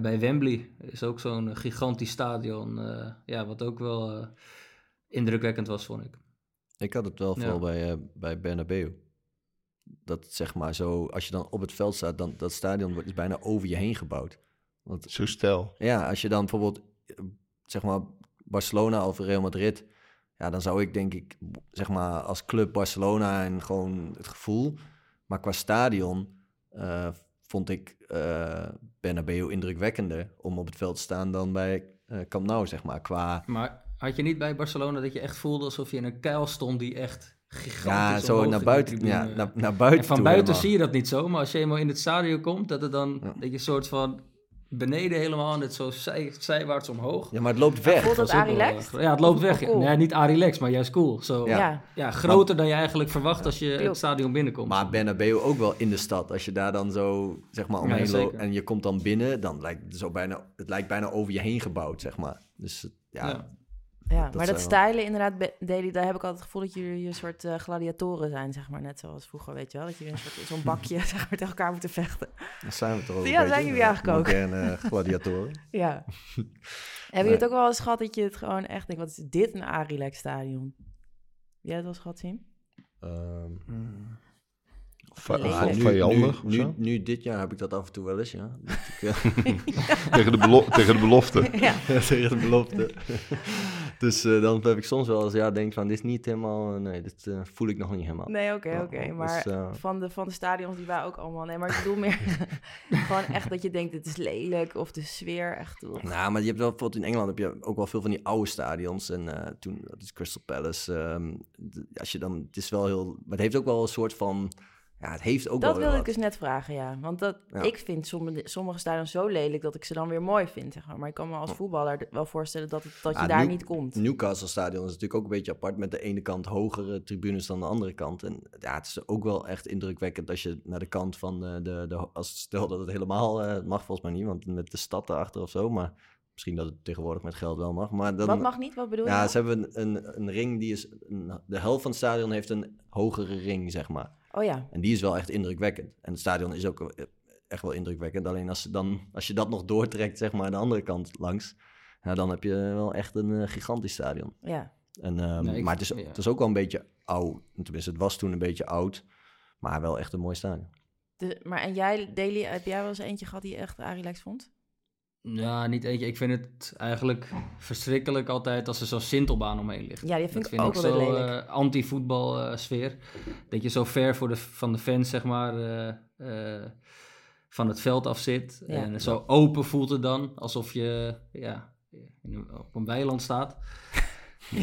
C: bij Wembley. Is ook zo'n eh, gigantisch stadion. eh, ja, wat ook wel eh, indrukwekkend was, vond ik.
A: Ik had het wel
C: Ja.
A: vooral bij, eh bij Bernabeu. Dat zeg maar zo, als je dan op het veld staat, dan dat stadion wordt is bijna over je heen gebouwd. Want
D: Zo stel.
A: ja, als je dan bijvoorbeeld, zeg maar, Barcelona of Real Madrid, ja, dan zou ik denk ik, zeg maar, als club Barcelona en gewoon het gevoel. Maar qua stadion eh, vond ik eh Bernabeu indrukwekkender om op het veld te staan dan bij eh Camp Nou, zeg maar. Qua,
C: Maar had je niet bij Barcelona dat je echt voelde alsof je in een kuil stond die echt gigantisch
A: ja, zo naar buiten, ja, naar, naar buiten
C: En van buiten
A: helemaal.
C: zie je dat niet zo, maar als je eenmaal in het stadion komt, dat het dan,
A: Ja.
C: dat je een soort van beneden helemaal, net zo zij, zijwaarts omhoog.
A: Ja, maar het loopt weg.
B: voelt dat
C: was ook
B: Arie
C: wel,
B: Lex?
C: eh, Ja, het loopt weg.
B: Cool.
C: Nee, niet Arie Lex, maar juist cool. Zo,
A: Ja.
C: ja.
B: Ja.
C: groter dan je eigenlijk verwacht als je het stadion binnenkomt.
A: Maar Bernabeu ook wel in de stad. Als je daar dan zo, zeg maar, omheen
C: Ja,
A: loopt en je komt dan binnen, dan lijkt het zo bijna, het lijkt bijna over je heen gebouwd, zeg maar. Dus het- ja,
C: Ja.
A: Dat
B: maar dat
A: wel-
B: stijlen inderdaad, Daily, daar heb ik altijd het gevoel dat jullie een soort eh, gladiatoren zijn, zeg maar. Net zoals vroeger, weet je wel. Dat jullie een soort zo'n bakje zeg maar, tegen elkaar moeten vechten.
A: dan zijn we toch ook
B: Ja, zijn jullie
A: eh,
B: eigenlijk ook.
A: Moderne gladiatoren.
B: Ja. Hebben jullie het ook wel eens gehad dat je het gewoon echt denkt, wat is dit een Arilex stadion? Jij het wel eens gehad, zien?
A: Ehm,
D: Va- va-
B: Nu-
D: Vijandig of
A: nu,
D: zo?
A: nu, nu dit jaar heb ik dat af en toe wel eens, ja. Ik, eh,
D: Tegen, de belo- tegen de belofte.
B: ja.
A: tegen de belofte. dus eh, dan heb ik soms wel eens, ja, denk van, dit is niet helemaal, eh, nee, dit eh, voel ik nog niet helemaal.
B: Nee, oké, oké.
A: dus,
B: Maar
A: eh,
B: van, de, van de stadions die wij ook allemaal... Nee, maar ik bedoel meer gewoon echt dat je denkt, het is lelijk. Of de sfeer echt... ugh.
A: Nou, maar je hebt wel bijvoorbeeld in Engeland heb je ook wel veel van die oude stadions. En eh, toen, dat is Crystal Palace. ehm, als je dan, het is wel heel, maar het heeft ook wel een soort van, ja, het heeft ook
B: Dat
A: wel
B: wilde ik dus net vragen, ja. Want dat,
A: Ja.
B: ik vind sommige, sommige stadions zo lelijk dat ik ze dan weer mooi vind. Zeg maar. maar ik kan me als voetballer wel voorstellen dat, het, dat je daar
A: New-
B: niet komt.
A: Newcastle Stadion is natuurlijk ook een beetje apart met de ene kant hogere tribunes dan de andere kant. En ja, het is ook wel echt indrukwekkend als je naar de kant van de, de, de als stel dat het helemaal, eh, mag volgens mij niet, want met de stad erachter of zo, maar misschien dat het tegenwoordig met geld wel mag. Maar dan,
B: Wat mag niet? Wat bedoel je?
A: Ja,
B: nou?
A: ze hebben een, een, een ring die is, een- de helft van het stadion heeft een hogere ring, zeg maar.
B: Oh ja.
A: En die is wel echt indrukwekkend. En het stadion is ook eh, echt wel indrukwekkend. Alleen als, ze dan, als je dat nog doortrekt, zeg maar, de andere kant langs, ja, dan heb je wel echt een eh, gigantisch stadion.
B: Ja.
A: En, ehm,
C: Nee, ik-
A: maar het is,
C: ja.
A: het is ook wel een beetje oud. Tenminste, het was toen een beetje oud, maar wel echt een mooi stadion.
B: De, maar en jij, Daily, heb jij wel eens eentje gehad die je echt Arilex vond?
C: Ja, niet eentje. Ik vind het eigenlijk verschrikkelijk altijd als er zo'n sintelbaan omheen ligt.
B: Ja, die vind
C: dat
B: ik
C: vind
B: ook
C: ik
B: wel lelijk.
C: eh, anti-voetbal eh, sfeer. Dat je zo ver voor de, van de fans, zeg maar, eh, eh, van het veld af zit.
B: Ja.
C: En zo open voelt het dan, alsof je ja, in op een weiland staat.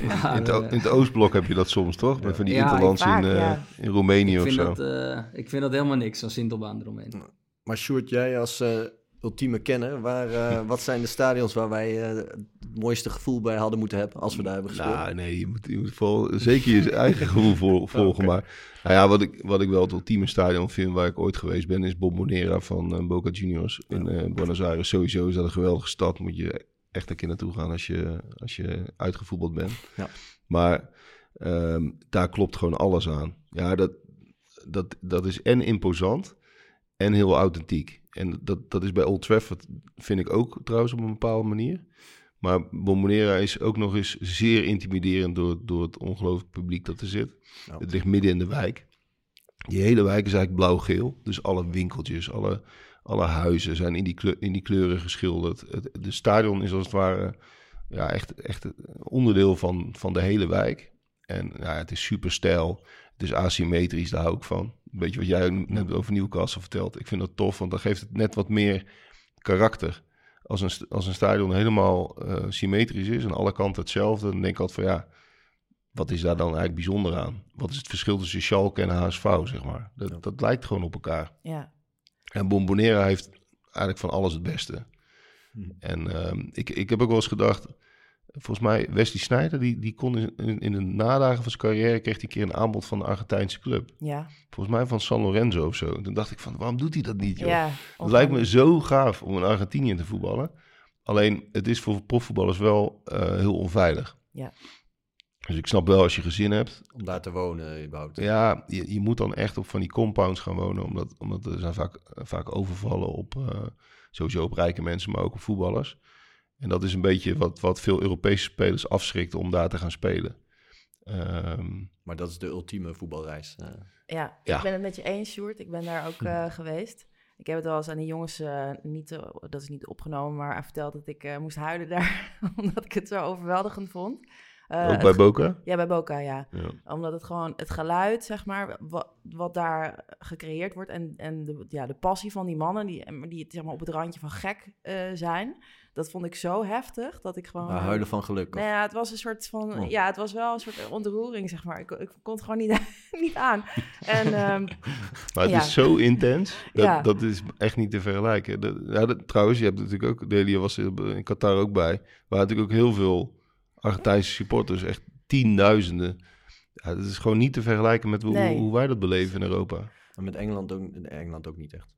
C: Maar,
D: In het, o- in het Oostblok heb je dat soms, toch? Met van die
C: Ja,
D: interlands
B: vaak,
D: in,
B: ja.
D: in Roemenië
C: ik,
D: of
C: vind
D: zo.
C: dat, eh, ik vind dat helemaal niks, zo'n sintelbaan eromheen.
A: Maar Sjoerd, jij als, eh, ultieme kenner. Waar, eh, wat zijn de stadions waar wij eh, het mooiste gevoel bij hadden moeten hebben als we daar hebben gespeeld?
D: Nou, nee, je moet, je moet vol, zeker je eigen gevoel vol- volgen. Maar nou ja, wat ik, wat ik wel het ultieme stadion vind waar ik ooit geweest ben, is Bombonera van eh, Boca Juniors in Buenos Aires. Sowieso is dat een geweldige stad. Moet je echt een keer naartoe gaan als je, als je uitgevoetbald bent.
A: Ja.
D: Maar ehm, daar klopt gewoon alles aan. Ja, dat, dat, dat is en imposant en heel authentiek. En dat, dat is bij Old Trafford, vind ik ook trouwens op een bepaalde manier. Maar Bombonera is ook nog eens zeer intimiderend door, door het ongelooflijk publiek dat er zit.
A: Ja.
D: Het ligt midden in de wijk. Die hele wijk is eigenlijk blauw-geel. Dus alle winkeltjes, alle, alle huizen zijn in die, kleur, in die kleuren geschilderd. Het, de stadion is als het ware ja, echt, echt onderdeel van, van de hele wijk. En ja, het is super stijl. Het is asymmetrisch, daar hou ik van. Weet je wat jij net over Newcastle vertelt? Ik vind dat tof, want dan geeft het net wat meer karakter. Als een, als een stadion helemaal eh, symmetrisch is en alle kanten hetzelfde, dan denk ik altijd van ja, wat is daar dan eigenlijk bijzonder aan? Wat is het verschil tussen Schalke en HSV, zeg maar? Dat,
A: Ja.
D: dat lijkt gewoon op elkaar.
B: Ja,
D: En Bombonera heeft eigenlijk van alles het beste.
A: Hm.
D: En ehm, ik, ik heb ook wel eens gedacht, volgens mij Wesley Sneijder, die, die kon in, in, de nadagen van zijn carrière, kreeg hij een keer een aanbod van een Argentijnse club.
B: ja,
D: Volgens mij van San Lorenzo of zo. Toen dacht ik van, waarom doet hij dat niet, joh?
B: ja.
D: Het lijkt me zo gaaf om in Argentinië te voetballen. Alleen, het is voor profvoetballers wel eh, heel onveilig.
B: Ja.
D: Dus ik snap wel als je gezin hebt.
A: Om daar te wonen überhaupt.
D: Ja, je, je moet dan echt op van die compounds gaan wonen. Omdat, omdat er zijn vaak, vaak overvallen op, eh, sowieso op rijke mensen, maar ook op voetballers. En dat is een beetje wat, wat veel Europese spelers afschrikt om daar te gaan spelen. Ehm,
A: Maar dat is de ultieme voetbalreis. eh.
B: Ja,
D: Ja.
B: ik ben het met je eens, Sjoerd. Ik ben daar ook eh, geweest. Ik heb het wel eens aan die jongens, eh, niet, dat is niet opgenomen, maar verteld dat ik eh, moest huilen daar, omdat ik het zo overweldigend vond. Eh,
D: ook bij Boca.
B: Ja, bij Boca, ja.
D: Ja.
B: Omdat het gewoon, het geluid, zeg maar, wat, wat daar gecreëerd wordt en, en de, ja, de passie van die mannen, die, die zeg maar, op het randje van gek eh, zijn, dat vond ik zo heftig dat ik gewoon...
A: Maar huilen van geluk. of-
B: Nou ja, het was een soort van...
A: Oh.
B: Ja, het was wel een soort ontroering, zeg maar. Ik, ik kon het gewoon niet, niet aan. En ehm,
D: Maar het
B: Ja.
D: is zo intens. Dat,
B: Ja.
D: dat is echt niet te vergelijken. Dat, ja, dat- trouwens, je hebt natuurlijk ook... Delia was in Qatar ook bij. Waren natuurlijk ook heel veel Argentijnse supporters. Echt tienduizenden. Ja, dat is gewoon niet te vergelijken met hoe,
B: Nee.
D: hoe wij dat beleven in Europa.
A: Maar met Engeland ook, Engeland ook niet echt.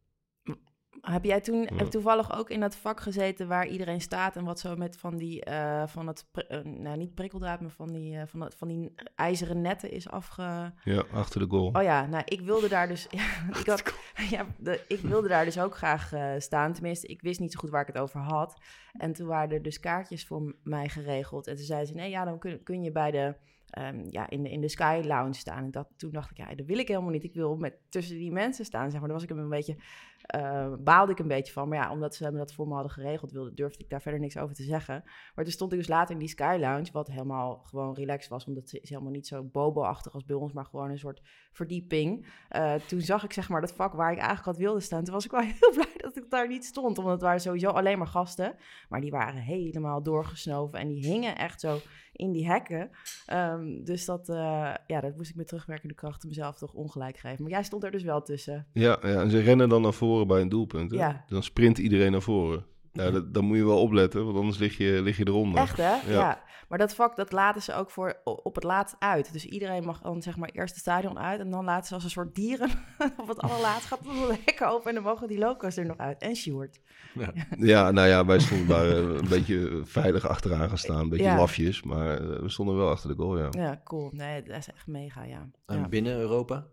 B: Heb jij toen heb toevallig ook in dat vak gezeten waar iedereen staat en wat zo met van die, eh, van het, eh, nou niet prikkeldraad, maar van die, eh, van, dat, van die ijzeren netten is afge...
D: Ja, achter de goal.
B: Oh ja, nou, ik wilde daar dus. Ja, ik, had, ja, de, ik wilde daar dus ook graag staan. Tenminste, ik wist niet zo goed waar ik het over had. En toen waren er dus kaartjes voor mij geregeld. En toen zei ze: nee, ja, dan kun, kun je bij de. ehm, ja, in de, in de Sky Lounge staan. En dat, toen dacht ik, ja, dat wil ik helemaal niet. Ik wil met, tussen die mensen staan, zeg maar. Daar was ik een beetje, eh, baalde ik een beetje van. Maar ja, omdat ze me dat voor me hadden geregeld, wilde, durfde ik daar verder niks over te zeggen. Maar toen stond ik dus later in die Sky Lounge, wat helemaal gewoon relaxed was. Want het is helemaal niet zo bobo-achtig als bij ons, maar gewoon een soort verdieping. Eh, toen zag ik zeg maar dat vak waar ik eigenlijk had wilde staan. Toen was ik wel heel blij dat ik daar niet stond. Omdat het waren sowieso alleen maar gasten. Maar die waren helemaal doorgesnoven. En die hingen echt zo in die hekken. Ehm, dus dat, eh, ja, dat moest ik met terugwerkende krachten mezelf toch ongelijk geven. Maar jij stond er dus wel tussen.
D: Ja, ja, en ze rennen dan naar voren bij een doelpunt. Hè?
B: Ja.
D: Dan sprint iedereen naar voren. Nou, dat, dan moet je wel opletten, want anders lig je, lig je eronder.
B: Echt hè? Ja.
D: Ja.
B: Maar dat vak, dat laten ze ook voor, op het laatst uit. Dus iedereen mag dan zeg maar eerst het stadion uit. En dan laten ze als een soort dieren op het allerlaatst gaat de hekken open. En dan mogen die loco's er nog uit. En Sjoerd.
D: Ja, nou ja, wij stonden daar eh, een beetje veilig achteraan gaan staan. Een beetje
B: Ja.
D: lafjes, maar eh, we stonden wel achter de goal, ja.
B: Ja, cool. Nee, dat is echt mega, ja.
A: En
B: ja.
A: binnen Europa?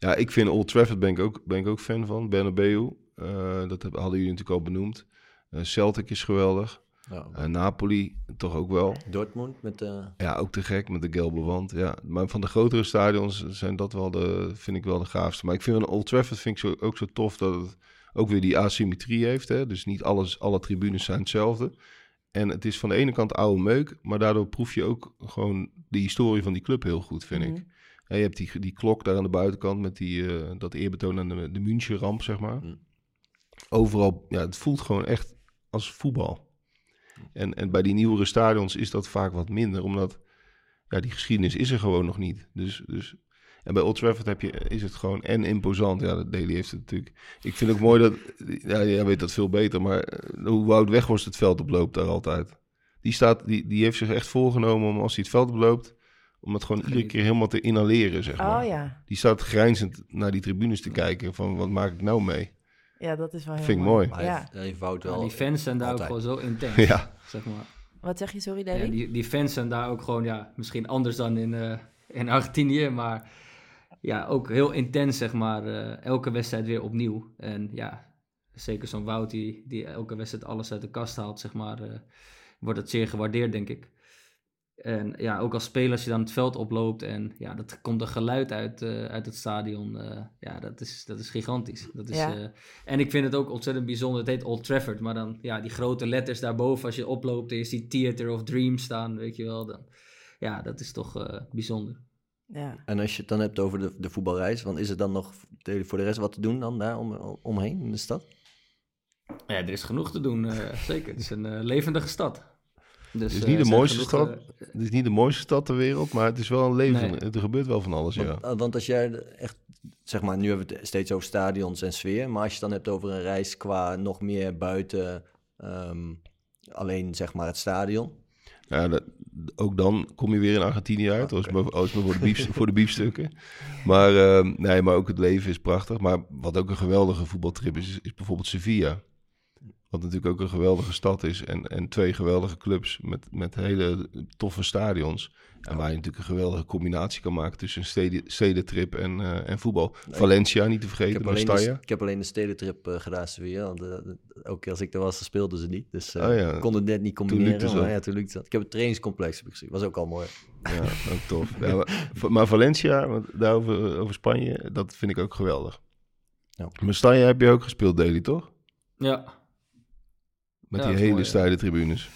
D: Ja, ik vind Old Trafford ben ik ook, ben ik ook fan van. Bernabeu, eh, dat heb- hadden jullie natuurlijk al benoemd. Eh, Celtic is geweldig.
A: Ja.
D: Eh, Napoli toch ook wel.
A: Dortmund met de...
D: Ja, ook te gek met de gelbe wand. Ja, maar van de grotere stadions zijn dat wel de, vind ik wel de gaafste. Maar ik vind een Old Trafford vind ik zo, ook zo tof dat het ook weer die asymmetrie heeft. Hè? Dus niet alles, alle tribunes zijn hetzelfde. En het is van de ene kant oude meuk, maar daardoor proef je ook gewoon de historie van die club heel goed, vind
B: Mhm.
D: ik. Ja, je hebt die, die klok daar aan de buitenkant met die, eh, dat eerbetoon aan de, de München-ramp, zeg maar.
A: Mhm.
D: Overal, ja, het voelt gewoon echt als voetbal. En, en bij die nieuwere stadions is dat vaak wat minder, omdat ja, die geschiedenis is er gewoon nog niet. Dus, dus En bij Old Trafford heb je, is het gewoon en imposant. Ja, dat Daly heeft het natuurlijk. Ik vind ook mooi dat, ja, jij weet dat veel beter, maar eh, hoe Wout Weghorst het veld oploopt daar altijd. Die, staat, die, die heeft zich echt voorgenomen om als hij het veld oploopt, om het gewoon iedere keer helemaal te inhaleren, zeg maar.
B: Oh ja.
D: Die staat grijnzend naar die tribunes te kijken van wat maak ik nou mee?
B: Ja, dat is wel heel
D: Vind ik mooi.
A: Maar
B: Ja.
A: heeft, wel...
C: die fans zijn daar ook gewoon zo intens,
D: Ja,
C: zeg maar.
B: Wat zeg je, sorry,
C: Ja,
B: Daly?
C: die, die fans zijn daar ook gewoon, ja, misschien anders dan in, eh, in Argentinië, maar ja, ook heel intens, zeg maar. eh, elke wedstrijd weer opnieuw. En ja, zeker zo'n Wout die, die elke wedstrijd alles uit de kast haalt, zeg maar, eh, wordt het zeer gewaardeerd, denk ik. En ja, ook als speler als je dan het veld oploopt en ja, dat komt een geluid uit, eh, uit het stadion. eh, ja, dat is, dat is gigantisch. Dat is,
B: Ja.
C: eh, en ik vind het ook ontzettend bijzonder. Het heet Old Trafford, maar dan ja, die grote letters daarboven als je oploopt en je ziet Theater of Dreams staan, weet je wel. Dan, ja, dat is toch eh, bijzonder.
B: Ja.
A: En als je het dan hebt over de, de voetbalreis, want is er dan nog voor de rest wat te doen dan daar om, omheen in de stad?
C: Ja, er is genoeg te doen, eh, zeker. Het is een eh, levendige stad. Dus,
D: Het is
C: eh,
D: niet de mooiste
C: genoeg,
D: stad. het is niet de mooiste stad ter wereld, maar het is wel een leven.
C: Nee.
D: Er gebeurt wel van alles, ja.
A: Want, eh, want als jij echt, zeg maar, nu hebben we het steeds over stadions en sfeer, maar als je het dan hebt over een reis qua nog meer buiten ehm, alleen zeg maar het stadion.
D: Ja, dat, ook dan kom je weer in Argentinië uit, als maar, als maar voor, de biefst, voor de biefstukken. Maar, ehm, nee, maar ook het leven is prachtig. Maar wat ook een geweldige voetbaltrip is, is, is bijvoorbeeld Sevilla. Wat natuurlijk ook een geweldige stad is. En, en twee geweldige clubs met, met hele toffe stadions. En waar je natuurlijk een geweldige combinatie kan maken tussen een steden, stedentrip en, eh, en voetbal. Valencia niet te vergeten, Mestalla.
A: ik heb alleen de stedentrip eh, gedaan, Sevilla. Want elke keer als ik er was, speelden ze niet. Dus eh
D: Oh ja.
A: ik kon het net niet
D: Toen
A: combineren.
D: lukte het
A: maar ja, toen lukte het. Ik heb het trainingscomplex heb ik gezien. Was ook al mooi.
D: Ja, ook tof. Ja, maar, maar Valencia, want daarover over Spanje, dat vind ik ook geweldig.
A: Ja.
D: Mestalla heb je ook gespeeld, Daily, toch?
C: Ja,
D: Met
C: Ja,
D: die hele
C: mooi,
D: steile tribunes.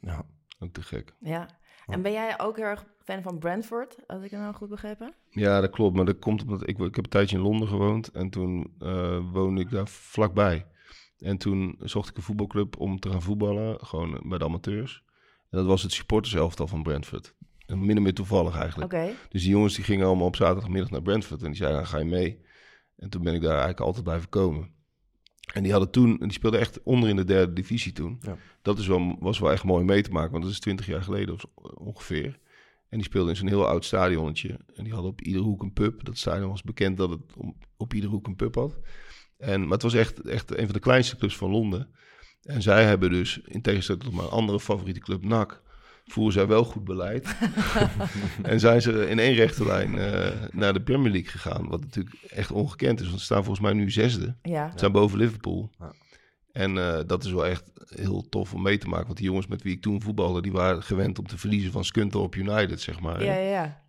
A: Ja.
D: Ook te gek.
B: ja. En ben jij ook heel erg fan van Brentford, als ik het nou goed begrepen?
D: Ja, dat klopt. Maar dat komt omdat ik, ik heb een tijdje in Londen gewoond. En toen eh, woonde ik daar vlakbij. En toen zocht ik een voetbalclub om te gaan voetballen. Gewoon bij de amateurs. En dat was het supporterselftal van Brentford. En min of meer toevallig eigenlijk.
B: Oké.
D: Dus die jongens die gingen allemaal op zaterdagmiddag naar Brentford. En die zeiden, dan ga je mee. En toen ben ik daar eigenlijk altijd blijven komen. En die hadden toen, die speelden echt onder in de derde divisie toen.
A: Ja.
D: Dat is wel, was wel echt mooi mee te maken, want dat is twintig jaar geleden of, ongeveer. En die speelden in zo'n heel oud stadionnetje. En die hadden op iedere hoek een pub. Dat stadion was bekend dat het om, op iedere hoek een pub had. En, maar het was echt, echt een van de kleinste clubs van Londen. En zij hebben dus, in tegenstelling tot mijn andere favoriete club, NAC, voeren zij wel goed beleid. en zijn ze in één rechte lijn eh, naar de Premier League gegaan. Wat natuurlijk echt ongekend is, want ze staan volgens mij nu zesde.
B: Ja.
D: Ze zijn boven Liverpool.
A: Ja.
D: En eh, dat is wel echt heel tof om mee te maken. Want die jongens met wie ik toen voetbalde, die waren gewend om te verliezen van Scunthorpe United, zeg maar.
B: Ja, ja, ja.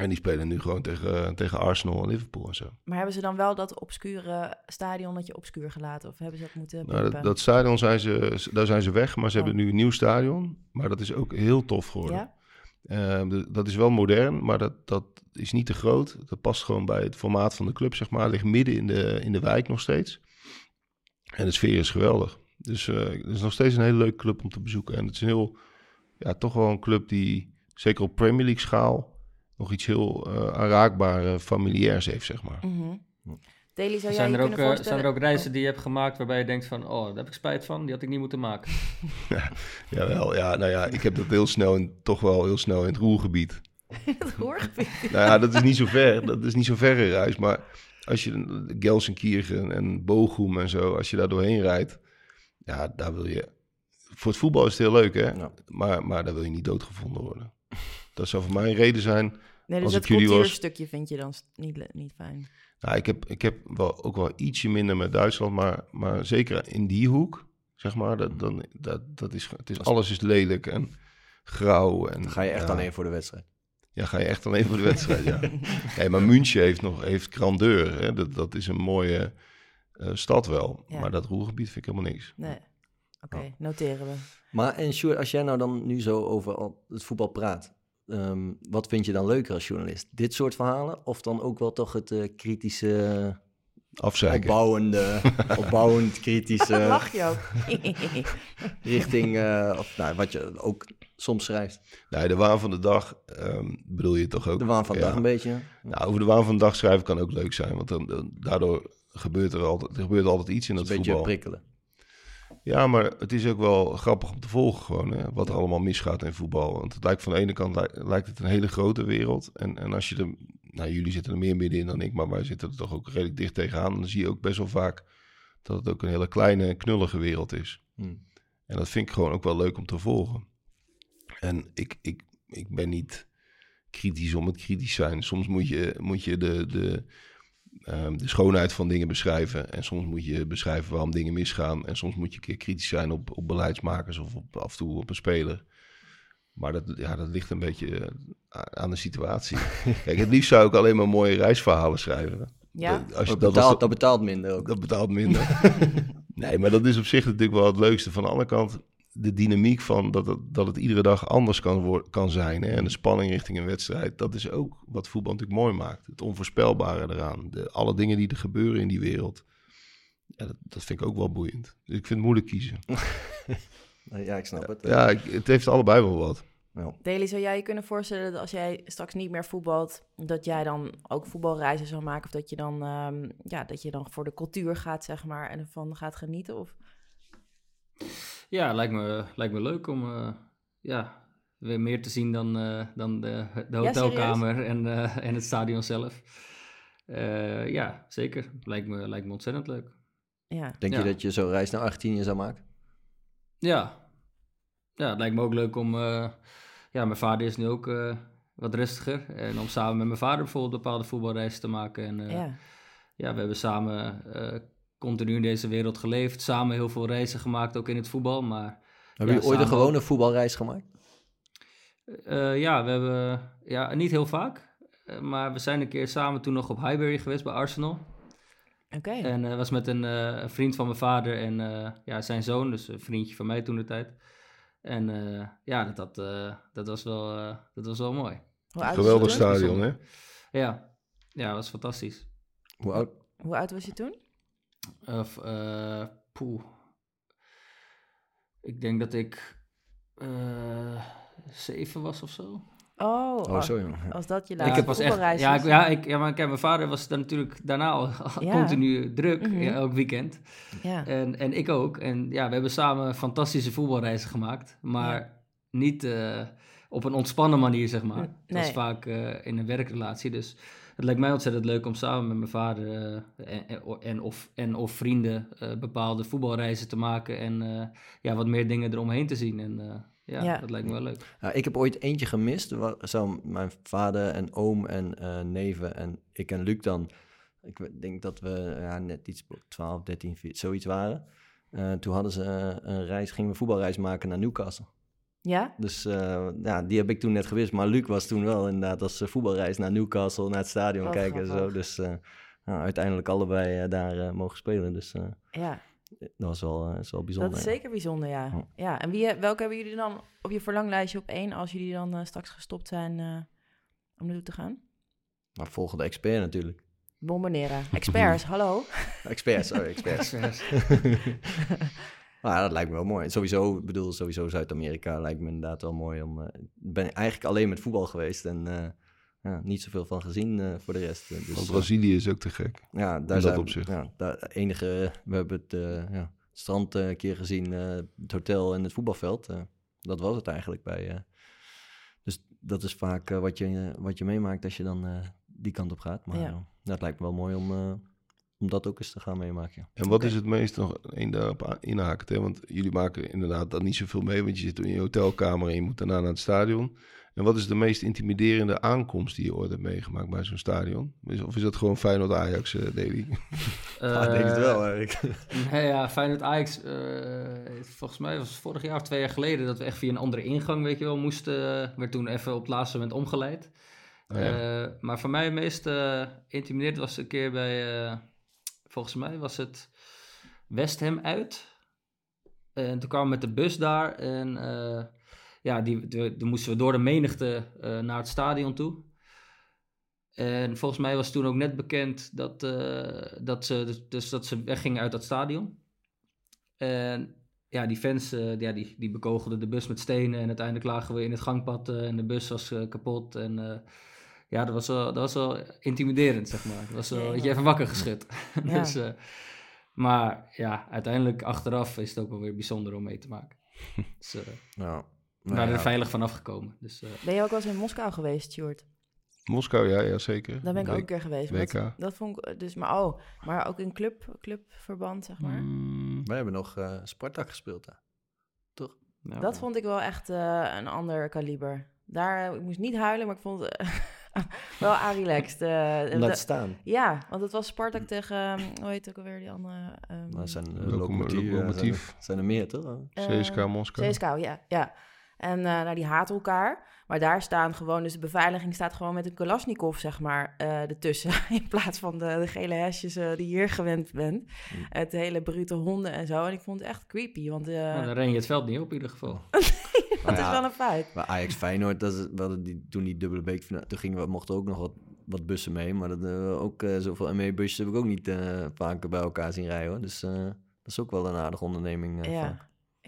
D: En die spelen nu gewoon tegen, tegen Arsenal en Liverpool en zo.
B: Maar hebben ze dan wel dat obscure stadionnetje obscuur gelaten? Of hebben ze dat moeten
D: Nou, dat, stadion zijn ze, daar zijn ze weg, maar ze
B: Oh.
D: hebben nu een nieuw stadion. Maar dat is ook heel tof geworden.
B: Ja?
D: Eh, de- dat is wel modern, maar dat, dat is niet te groot. Dat past gewoon bij het formaat van de club, zeg maar. Ligt midden in de, in de wijk nog steeds. En de sfeer is geweldig. Dus eh, het is nog steeds een hele leuke club om te bezoeken. En het is een heel, ja, toch wel een club die, zeker op Premier League schaal, nog iets heel eh aanraakbaar familiairs heeft, zeg maar.
B: Mhm. Daily, zou jij
C: zijn er, ook, eh,
B: voorstellen...
C: zijn er ook reizen die je hebt gemaakt waarbij je denkt van, oh, daar heb ik spijt van, die had ik niet moeten maken.
D: Jawel, ja, nou ja, ik heb dat heel snel, in, toch wel heel snel in het roergebied.
B: het roergebied.
D: nou ja, dat is niet zo ver. Dat is niet zo ver een reis. Maar als je Gelsenkirchen en Bochum en zo, als je daar doorheen rijdt, ja, daar wil je. Voor het voetbal is het heel leuk, hè?
A: Ja.
D: Maar, maar daar wil je niet doodgevonden worden. Dat zou voor mij een reden zijn.
B: Nee, dus
D: Als
B: dat
D: ik jullie was-
B: cultuurstukje vind je dan niet, niet fijn.
D: Nou, ik heb, ik heb wel, ook wel ietsje minder met Duitsland, maar, maar zeker in die hoek, zeg maar, dat, dan, dat, dat is, het is, alles is lelijk en grauw. En,
A: Dan ga je echt
D: ja,
A: alleen voor de wedstrijd.
D: Ja, ga je echt alleen voor de wedstrijd, ja. Nee, maar München heeft nog heeft grandeur. Hè? Dat, dat is een mooie eh, stad wel.
B: Ja.
D: Maar dat roergebied vind ik helemaal niks.
B: Nee. Oké, noteren we.
A: Maar en Sjoerd, als jij nou dan nu zo over al het voetbal praat, ehm, wat vind je dan leuker als journalist? Dit soort verhalen of dan ook wel toch het eh, kritische,
D: Afzeiken.
A: opbouwende, opbouwend kritische
B: Lach je ook.
A: richting, eh, of nou, wat je ook soms schrijft.
D: Nee, de waan van de dag ehm, bedoel je toch ook?
A: De waan van de
D: Ja.
A: dag een beetje.
D: Nou, over de waan van de dag schrijven kan ook leuk zijn. Want dan, dan- daardoor gebeurt er altijd, er gebeurt altijd iets in
A: een
D: dat
A: beetje
D: voetbal.
A: prikkelen.
D: Ja, maar het is ook wel grappig om te volgen gewoon, hè, wat er allemaal misgaat in voetbal. Want het lijkt van de ene kant li- lijkt het een hele grote wereld. En, en als je er, nou jullie zitten er meer middenin dan ik, maar wij zitten er toch ook redelijk dicht tegenaan. Dan zie je ook best wel vaak dat het ook een hele kleine, knullige wereld is.
A: Hm.
D: En dat vind ik gewoon ook wel leuk om te volgen. En ik, ik, ik ben niet kritisch om het kritisch zijn. Soms moet je, moet je de, de, ehm, de schoonheid van dingen beschrijven. En soms moet je beschrijven waarom dingen misgaan. En soms moet je een keer kritisch zijn op, op beleidsmakers of op, af en toe op een speler. Maar dat, ja, dat ligt een beetje eh, aan de situatie. Kijk, het liefst zou ik alleen maar mooie reisverhalen schrijven.
B: Ja?
D: Dat- Als je,
A: Dat
D: dat,
A: betaalt,
D: was-
A: dat betaalt minder ook.
D: dat betaalt minder. nee, maar dat is op zich natuurlijk wel het leukste. Van de andere kant, de dynamiek van dat het, dat het iedere dag anders kan, kan zijn. Hè? En de spanning richting een wedstrijd. Dat is ook wat voetbal natuurlijk mooi maakt. Het onvoorspelbare eraan. De, alle dingen die er gebeuren in die wereld. Ja, dat, dat vind ik ook wel boeiend. Dus ik vind het moeilijk kiezen.
A: Ja, ik snap het.
D: Ja, ik- het heeft allebei wel wat.
A: Ja.
B: Deli, zou jij je kunnen voorstellen dat als jij straks niet meer voetbalt, dat jij dan ook voetbalreizen zou maken? Of dat je dan, ehm, ja, dat je dan voor de cultuur gaat, zeg maar, en ervan gaat genieten? Of...
C: Ja, lijkt me, lijkt me leuk om eh, ja, weer meer te zien dan, eh, dan de, de
B: Ja,
C: hotelkamer en, eh, en het stadion zelf. Eh, ja, zeker. Lijkt me, lijkt me ontzettend leuk.
B: Ja.
A: Denk
C: Ja.
A: je dat je zo'n reis naar Argentinië zou maken?
C: Ja. Ja, het lijkt me ook leuk om... eh, ja, mijn vader is nu ook eh, wat rustiger. En om samen met mijn vader bijvoorbeeld bepaalde voetbalreizen te maken. En eh,
B: ja.
C: ja, we hebben samen eh, continu in deze wereld geleefd. Samen heel veel reizen gemaakt, ook in het voetbal. Maar
A: Hebben
C: Ja,
A: jullie ooit een gewone voetbalreis gemaakt?
C: Eh, ja, we hebben ja, niet heel vaak. eh, maar we zijn een keer samen toen nog op Highbury geweest bij Arsenal.
B: Oké.
C: En dat was met een, eh, een vriend van mijn vader en eh, ja, zijn zoon, dus een vriendje van mij toen de tijd. En eh, ja, dat, dat, eh, dat, was wel, eh, dat was wel mooi.
D: Geweldig stadion, hè?
C: Ja, ja dat was fantastisch.
A: Hoe oud?
B: Hoe oud was je toen?
C: Of, eh poeh. Ik denk dat ik eh, zeven was of zo.
B: Oh,
A: Oh,
B: als,
A: zo jong. Ja.
B: als dat je
C: ik
B: laatste
C: heb pas echt.
B: voetbalreis
C: Ja,
B: was.
C: ik, ja, ik, ja, maar kijk, mijn vader was dan natuurlijk daarna al
B: Ja.
C: continu druk,
B: Mhm.
C: ja, elk weekend.
B: Ja.
C: En, en ik ook. En ja, we hebben samen fantastische voetbalreizen gemaakt. Maar
B: Ja.
C: niet eh, op een ontspannen manier, zeg maar. Was
B: nee.
C: vaak eh, in een werkrelatie. Dus het lijkt mij ontzettend leuk om samen met mijn vader eh, en, of, en of vrienden eh, bepaalde voetbalreizen te maken. En eh, ja, wat meer dingen eromheen te zien. En eh, ja,
B: Ja.
C: dat lijkt me wel leuk.
A: Ja, ik heb ooit eentje gemist. Zo mijn vader en oom en eh, neven en ik en Luc dan. Ik denk dat we ja, net iets op 12, 13, 14, zoiets waren. Eh, toen hadden ze een reis, gingen we voetbalreis maken naar Newcastle.
B: Ja?
A: Dus eh, ja, die heb ik toen net gewist. Maar Luc was toen wel inderdaad als eh, voetbalreis naar Newcastle, naar het stadion kijken en zo. Dus eh, nou, uiteindelijk allebei daar mogen spelen. Dus eh,
B: Ja,
A: dat was wel, is wel bijzonder.
B: dat is
A: ja.
B: zeker bijzonder, ja.
A: Ja.
B: ja. En wie, welke hebben jullie dan op je verlanglijstje op één als jullie dan straks gestopt zijn eh, om naartoe te gaan?
A: Maar volgen de expert natuurlijk.
B: Bombonera. Experts, hallo.
A: Experts, sorry, experts. Maar ja, dat lijkt me wel mooi. Sowieso, ik bedoel, sowieso Zuid-Amerika lijkt me inderdaad wel mooi om... eh, Ik ben eigenlijk alleen met voetbal geweest en eh, ja, niet zoveel van gezien eh, voor de rest. dus,
D: Want Brazilië is ook te gek.
A: ja,
D: in
A: daar
D: dat
A: zijn
D: opzicht.
A: Ja, daar enige, we hebben het, eh, ja, het strand eh, een keer gezien, eh, het hotel en het voetbalveld. eh, dat was het eigenlijk bij. eh. dus dat is vaak wat, je, wat je meemaakt als je dan eh, die kant op gaat. Maar dat lijkt me wel mooi om, eh, om dat ook eens te gaan meemaken.
D: En wat is het meest nog één daarop inhakend? Hè? Want jullie maken inderdaad dan niet zoveel mee, want je zit in je hotelkamer en je moet daarna naar het stadion. En wat is de meest intimiderende aankomst die je ooit hebt meegemaakt bij zo'n stadion? Is- Of is dat gewoon Feyenoord Ajax, eh Daily?
A: Ja, ik denk het
C: Eh,
A: wel eigenlijk.
C: Nee, ja, Feyenoord Ajax, eh, volgens mij was het vorig jaar of twee jaar geleden dat we echt via een andere ingang, weet je wel, moesten. werd toen even op het laatste moment omgeleid.
D: Oh ja.
C: Eh, maar voor mij het meest intimiderend was een keer bij, eh, volgens mij was het West Ham uit. En toen kwamen we met de bus daar en eh, ja, die, dan moesten we door de menigte eh, naar het stadion toe. En volgens mij was toen ook net bekend dat, eh, dat, ze, dus dat ze weggingen uit dat stadion. En ja, die fans ja, die, die bekogelden de bus met stenen. En uiteindelijk lagen we in het gangpad en de bus was kapot. En ja, dat was, wel, dat was wel intimiderend, zeg maar. Dat was wel,
B: Ja,
C: je even wakker geschud.
B: Ja.
C: dus, eh, maar ja, uiteindelijk achteraf is het ook wel weer bijzonder om mee te maken. dus, eh,
A: Ja.
C: we
A: Nou
C: waren er veilig vanaf gekomen. Dus, eh,
B: Ben je ook wel eens in Moskou geweest, Stuart?
D: Moskou, ja, ja zeker.
B: Daar ben ik ook een keer geweest.
D: WK.
B: Dat, dat vond ik dus, maar oh, maar ook in club, clubverband, zeg maar.
D: Mm,
A: Wij hebben nog eh Spartak gespeeld daar.
C: ja,
B: Dat vond ik wel echt eh, een ander kaliber. Daar, ik moest niet huilen, maar ik vond wel relaxed. eh,
A: Om daar
B: da-
A: te staan.
B: ja, want het was Spartak tegen, ehm, hoe heet het ook alweer, die andere... ehm,
A: Maar zijn uh,
D: Locom-
A: locomotief. ja,
D: locomotief.
A: Zijn, er- zijn er meer, toch?
B: eh,
D: CSK Moskou.
B: CSKA, ja. ja. En eh nou, die haten elkaar. Maar daar staan gewoon, dus de beveiliging staat gewoon met een Kalashnikov, zeg maar, eh ertussen. In plaats van de, de gele hesjes eh, die je hier gewend bent.
A: Mm.
B: Het hele brute honden en zo. En ik vond het echt creepy, want eh
C: Nou, dan ren je het veld niet op in ieder geval.
B: dat is wel een feit.
A: Bij Ajax Feyenoord, dat is, we die, toen die dubbele beekfinale, toen gingen we, mochten ook nog wat, wat bussen mee. Maar dat, eh, ook eh, zoveel ME-busjes heb ik ook niet eh vaker bij elkaar zien rijden. Hoor. Dus eh, dat is ook wel een aardige onderneming. eh,
B: Ja,
A: van.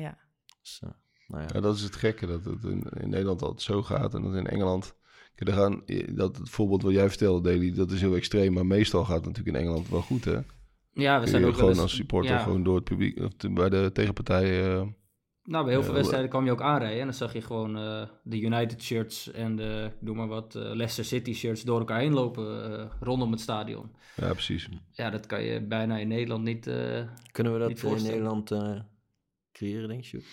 B: ja.
A: Dus, nou ja.
D: Ja, dat is het gekke, dat het in, in Nederland altijd zo gaat en dat in Engeland... Kijk, gaan, dat het voorbeeld wat jij vertelde, Deli, dat is heel extreem, maar meestal gaat het natuurlijk in Engeland wel goed, hè?
C: Ja, we zijn ook
D: gewoon
C: eens-
D: als supporter
C: ja,
D: gewoon door het publiek, of te- bij de tegenpartij... eh,
C: Nou, bij heel veel
D: Ja,
C: wedstrijden kwam je ook aanrijden en dan zag je gewoon eh, de United shirts en de, noem maar wat, eh, Leicester City shirts door elkaar heen lopen eh, rondom het stadion.
D: ja, precies.
C: Ja, dat kan je bijna in Nederland niet. eh,
A: Kunnen we dat in. Nederland eh, creëren, denk je?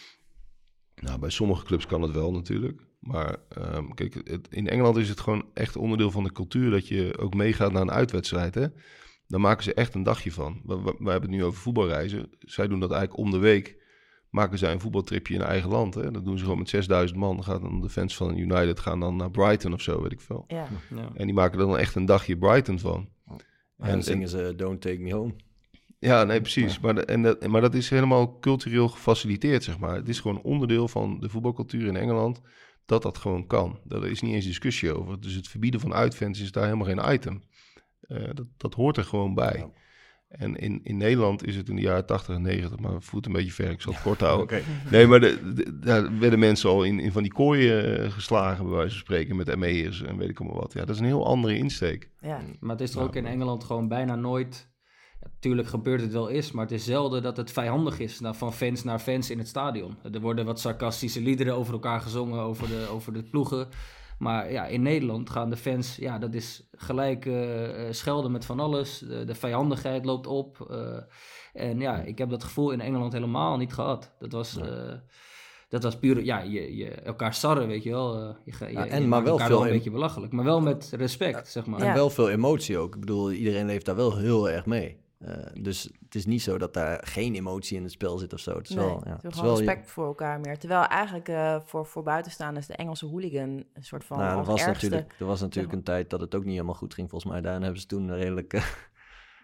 D: Nou, bij sommige clubs kan het wel natuurlijk. Maar ehm, kijk, het, in Engeland is het gewoon echt onderdeel van de cultuur dat je ook meegaat naar een uitwedstrijd. Hè? Dan maken ze echt een dagje van. We, we, we hebben het nu over voetbalreizen. Zij doen dat eigenlijk om de week. Maken zij een voetbaltripje in eigen land. Hè? Dat doen ze gewoon met 6000 man. Dan gaan dan de fans van United gaan dan naar Brighton of zo, weet ik veel.
B: ja.
C: ja.
D: En die maken er dan echt een dagje Brighton van.
A: En dan zingen ze Don't Take Me Home.
D: Ja, nee, precies. Maar, de- en dat, maar dat is helemaal cultureel gefaciliteerd, zeg maar. Het is gewoon onderdeel van de voetbalcultuur in Engeland dat dat gewoon kan. Daar is niet eens discussie over. Dus het verbieden van uitfans is daar helemaal geen item. Eh, dat, dat hoort er gewoon bij.
A: Ja.
D: En in, in Nederland is het in de jaren 80 en 90, maar voet een beetje ver, ik zal het kort houden. Nee, maar de, de- daar werden mensen al in, in van die kooien eh, geslagen, bij wijze van spreken, met ME'ers en weet ik allemaal wat. Ja, dat is een heel andere insteek.
B: ja.
C: Maar het is er ook in Engeland gewoon bijna nooit. Ja, tuurlijk gebeurt het wel eens, maar het is zelden dat het vijandig is nou, van fans naar fans in het stadion. Er worden wat sarcastische liederen over elkaar gezongen, over de, over de ploegen. Maar ja, in Nederland gaan de fans, ja, dat is gelijk eh, eh, schelden met van alles. De, de vijandigheid loopt op. eh, en ja, ik heb dat gevoel in Engeland helemaal niet gehad. Dat was, eh, dat was puur, ja, je, je elkaar sarren, weet je wel. eh, je, je,
A: Ja,
C: je
A: en maar wel
C: elkaar
A: veel
C: wel een beetje belachelijk. Maar wel met respect, zeg maar.
B: Ja.
A: En wel veel emotie ook. Ik bedoel, iedereen leeft daar wel heel erg mee. Eh, dus het is niet zo dat daar geen emotie in het spel zit of zo. Het is
B: Nee,
A: wel, ja, het is wel
B: respect voor elkaar meer. Terwijl eigenlijk eh, voor, voor buitenstaanders de Engelse hooligan een soort van
A: nou, er was,
B: ergste...
A: natuurlijk, er was natuurlijk een tijd dat het ook niet helemaal goed ging, volgens mij. Daarna hebben ze toen redelijk... eh,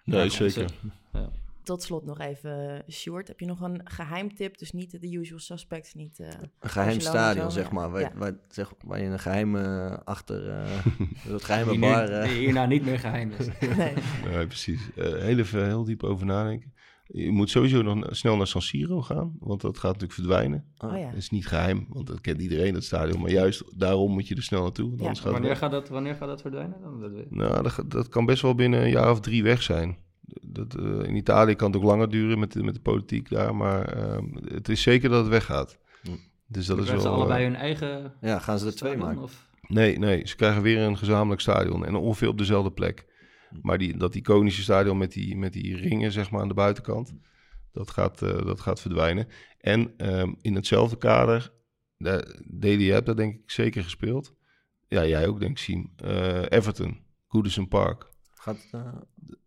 D: Nee,
C: Ja,
D: zeker.
C: Ja.
B: Tot slot nog even, Sjoerd, heb je nog een geheimtip? Dus niet de usual suspects, niet... eh,
A: een geheim
B: Barcelona
A: stadion, zeg maar. Waar,
B: Ja.
A: waar, zeg, waar je een geheime eh, achter... eh het geheime
C: Die
A: bar...
C: nu,
A: eh,
C: die hierna niet meer geheim is.
B: nee.
D: Nee, precies. Eh, heel even heel diep over nadenken. Je moet sowieso nog snel naar San Siro gaan, want dat gaat natuurlijk verdwijnen.
B: Oh ja.
D: Dat is niet geheim, want dat kent iedereen, dat stadion. Maar juist daarom moet je er snel naartoe, want
B: Ja.
D: anders gaat
C: Wanneer gaat, dat, wanneer gaat dat verdwijnen? Dan? Dat.
D: Nou, dat, dat kan best wel binnen een jaar of drie weg zijn. Dat, eh, in Italië kan het ook langer duren met de, met de politiek daar, maar ehm, het is zeker dat het weggaat.
A: Hm.
D: Dus dat is wel...
C: ze allebei
D: eh,
C: hun eigen
A: ja, gaan ze er twee maken?
C: Of?
D: Nee, nee, ze krijgen weer een gezamenlijk stadion en ongeveer op dezelfde plek. Maar die, dat iconische stadion met die, met die ringen zeg maar, aan de buitenkant, dat gaat, eh, dat gaat verdwijnen. En ehm, in hetzelfde kader, de, hebt dat denk ik zeker gespeeld. Ja, jij ook denk ik, Siem. Eh, Everton, Goodison Park.
A: Gaat, het, eh,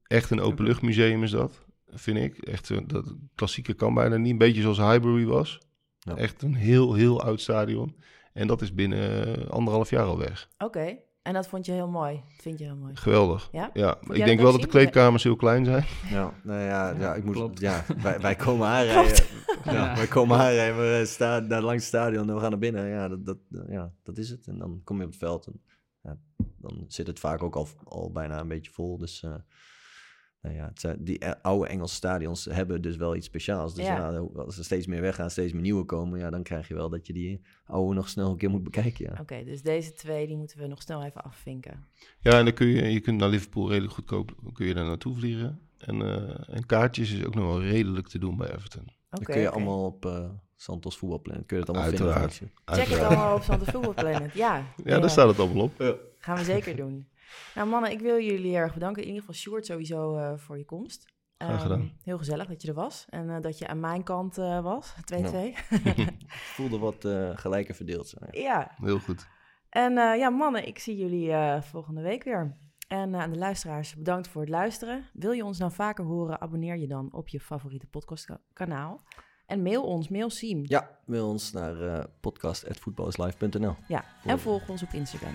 D: Echt een openluchtmuseum is dat, vind ik. Echt zo, dat klassieke kan bijna niet. Een beetje zoals Highbury was.
A: Ja.
D: Echt een heel, heel oud stadion. En dat is binnen eh, anderhalf jaar al weg.
B: Oké, en dat vond je heel mooi. Dat vind je heel mooi.
D: Geweldig.
B: Ja?
D: Ja, ik denk wel dat de kleedkamers heel klein zijn.
A: ja, nou ja, ja, ik moet,
C: klopt.
A: ja wij, wij komen aanrijden. Ja,
C: Ja.
A: Wij komen aanrijden, we staan naar langs het stadion en we gaan naar binnen. Ja dat, dat, ja, dat is het. En dan kom je op het veld en ja, dan zit het vaak ook al, al bijna een beetje vol. Dus eh, nou ja, het zijn- die e- oude Engelse stadions hebben dus wel iets speciaals. Dus
B: Ja.
A: ja. als er steeds meer weggaan, steeds meer nieuwe komen, ja, dan krijg je wel dat je die oude nog snel een keer moet bekijken. Ja.
B: Oké, dus deze twee die moeten we nog snel even afvinken.
D: Ja, en dan kun je, je kunt naar Liverpool redelijk goedkoop kun je daar naartoe vliegen. En, eh, en kaartjes is ook nog wel redelijk te doen bij Everton.
B: Oké,
A: dan kun je
B: oké.
A: allemaal op eh, Santos voetbalplanet, kun je het allemaal
D: Uiteraard.
A: vinden.
B: Check het allemaal op Santos Football Planet. Ja,
D: Ja, daar staat het allemaal op.
B: gaan we zeker doen. Nou mannen, ik wil jullie heel erg bedanken. In ieder geval Sjoerd sowieso eh, voor je komst.
D: Graag
B: Ehm, heel gezellig dat je er was. En eh, dat je aan mijn kant eh, was. 2-2.
A: voelde wat eh, gelijker verdeeld zijn.
B: ja.
D: Heel goed.
B: En eh, ja, mannen, ik zie jullie eh, volgende week weer. En eh, aan de luisteraars, bedankt voor het luisteren. Wil je ons nou vaker horen, abonneer je dan op je favoriete podcastkanaal. En mail ons, mail Siem.
A: Ja, wil ons naar uh.
B: Ja, en volg ons op Instagram.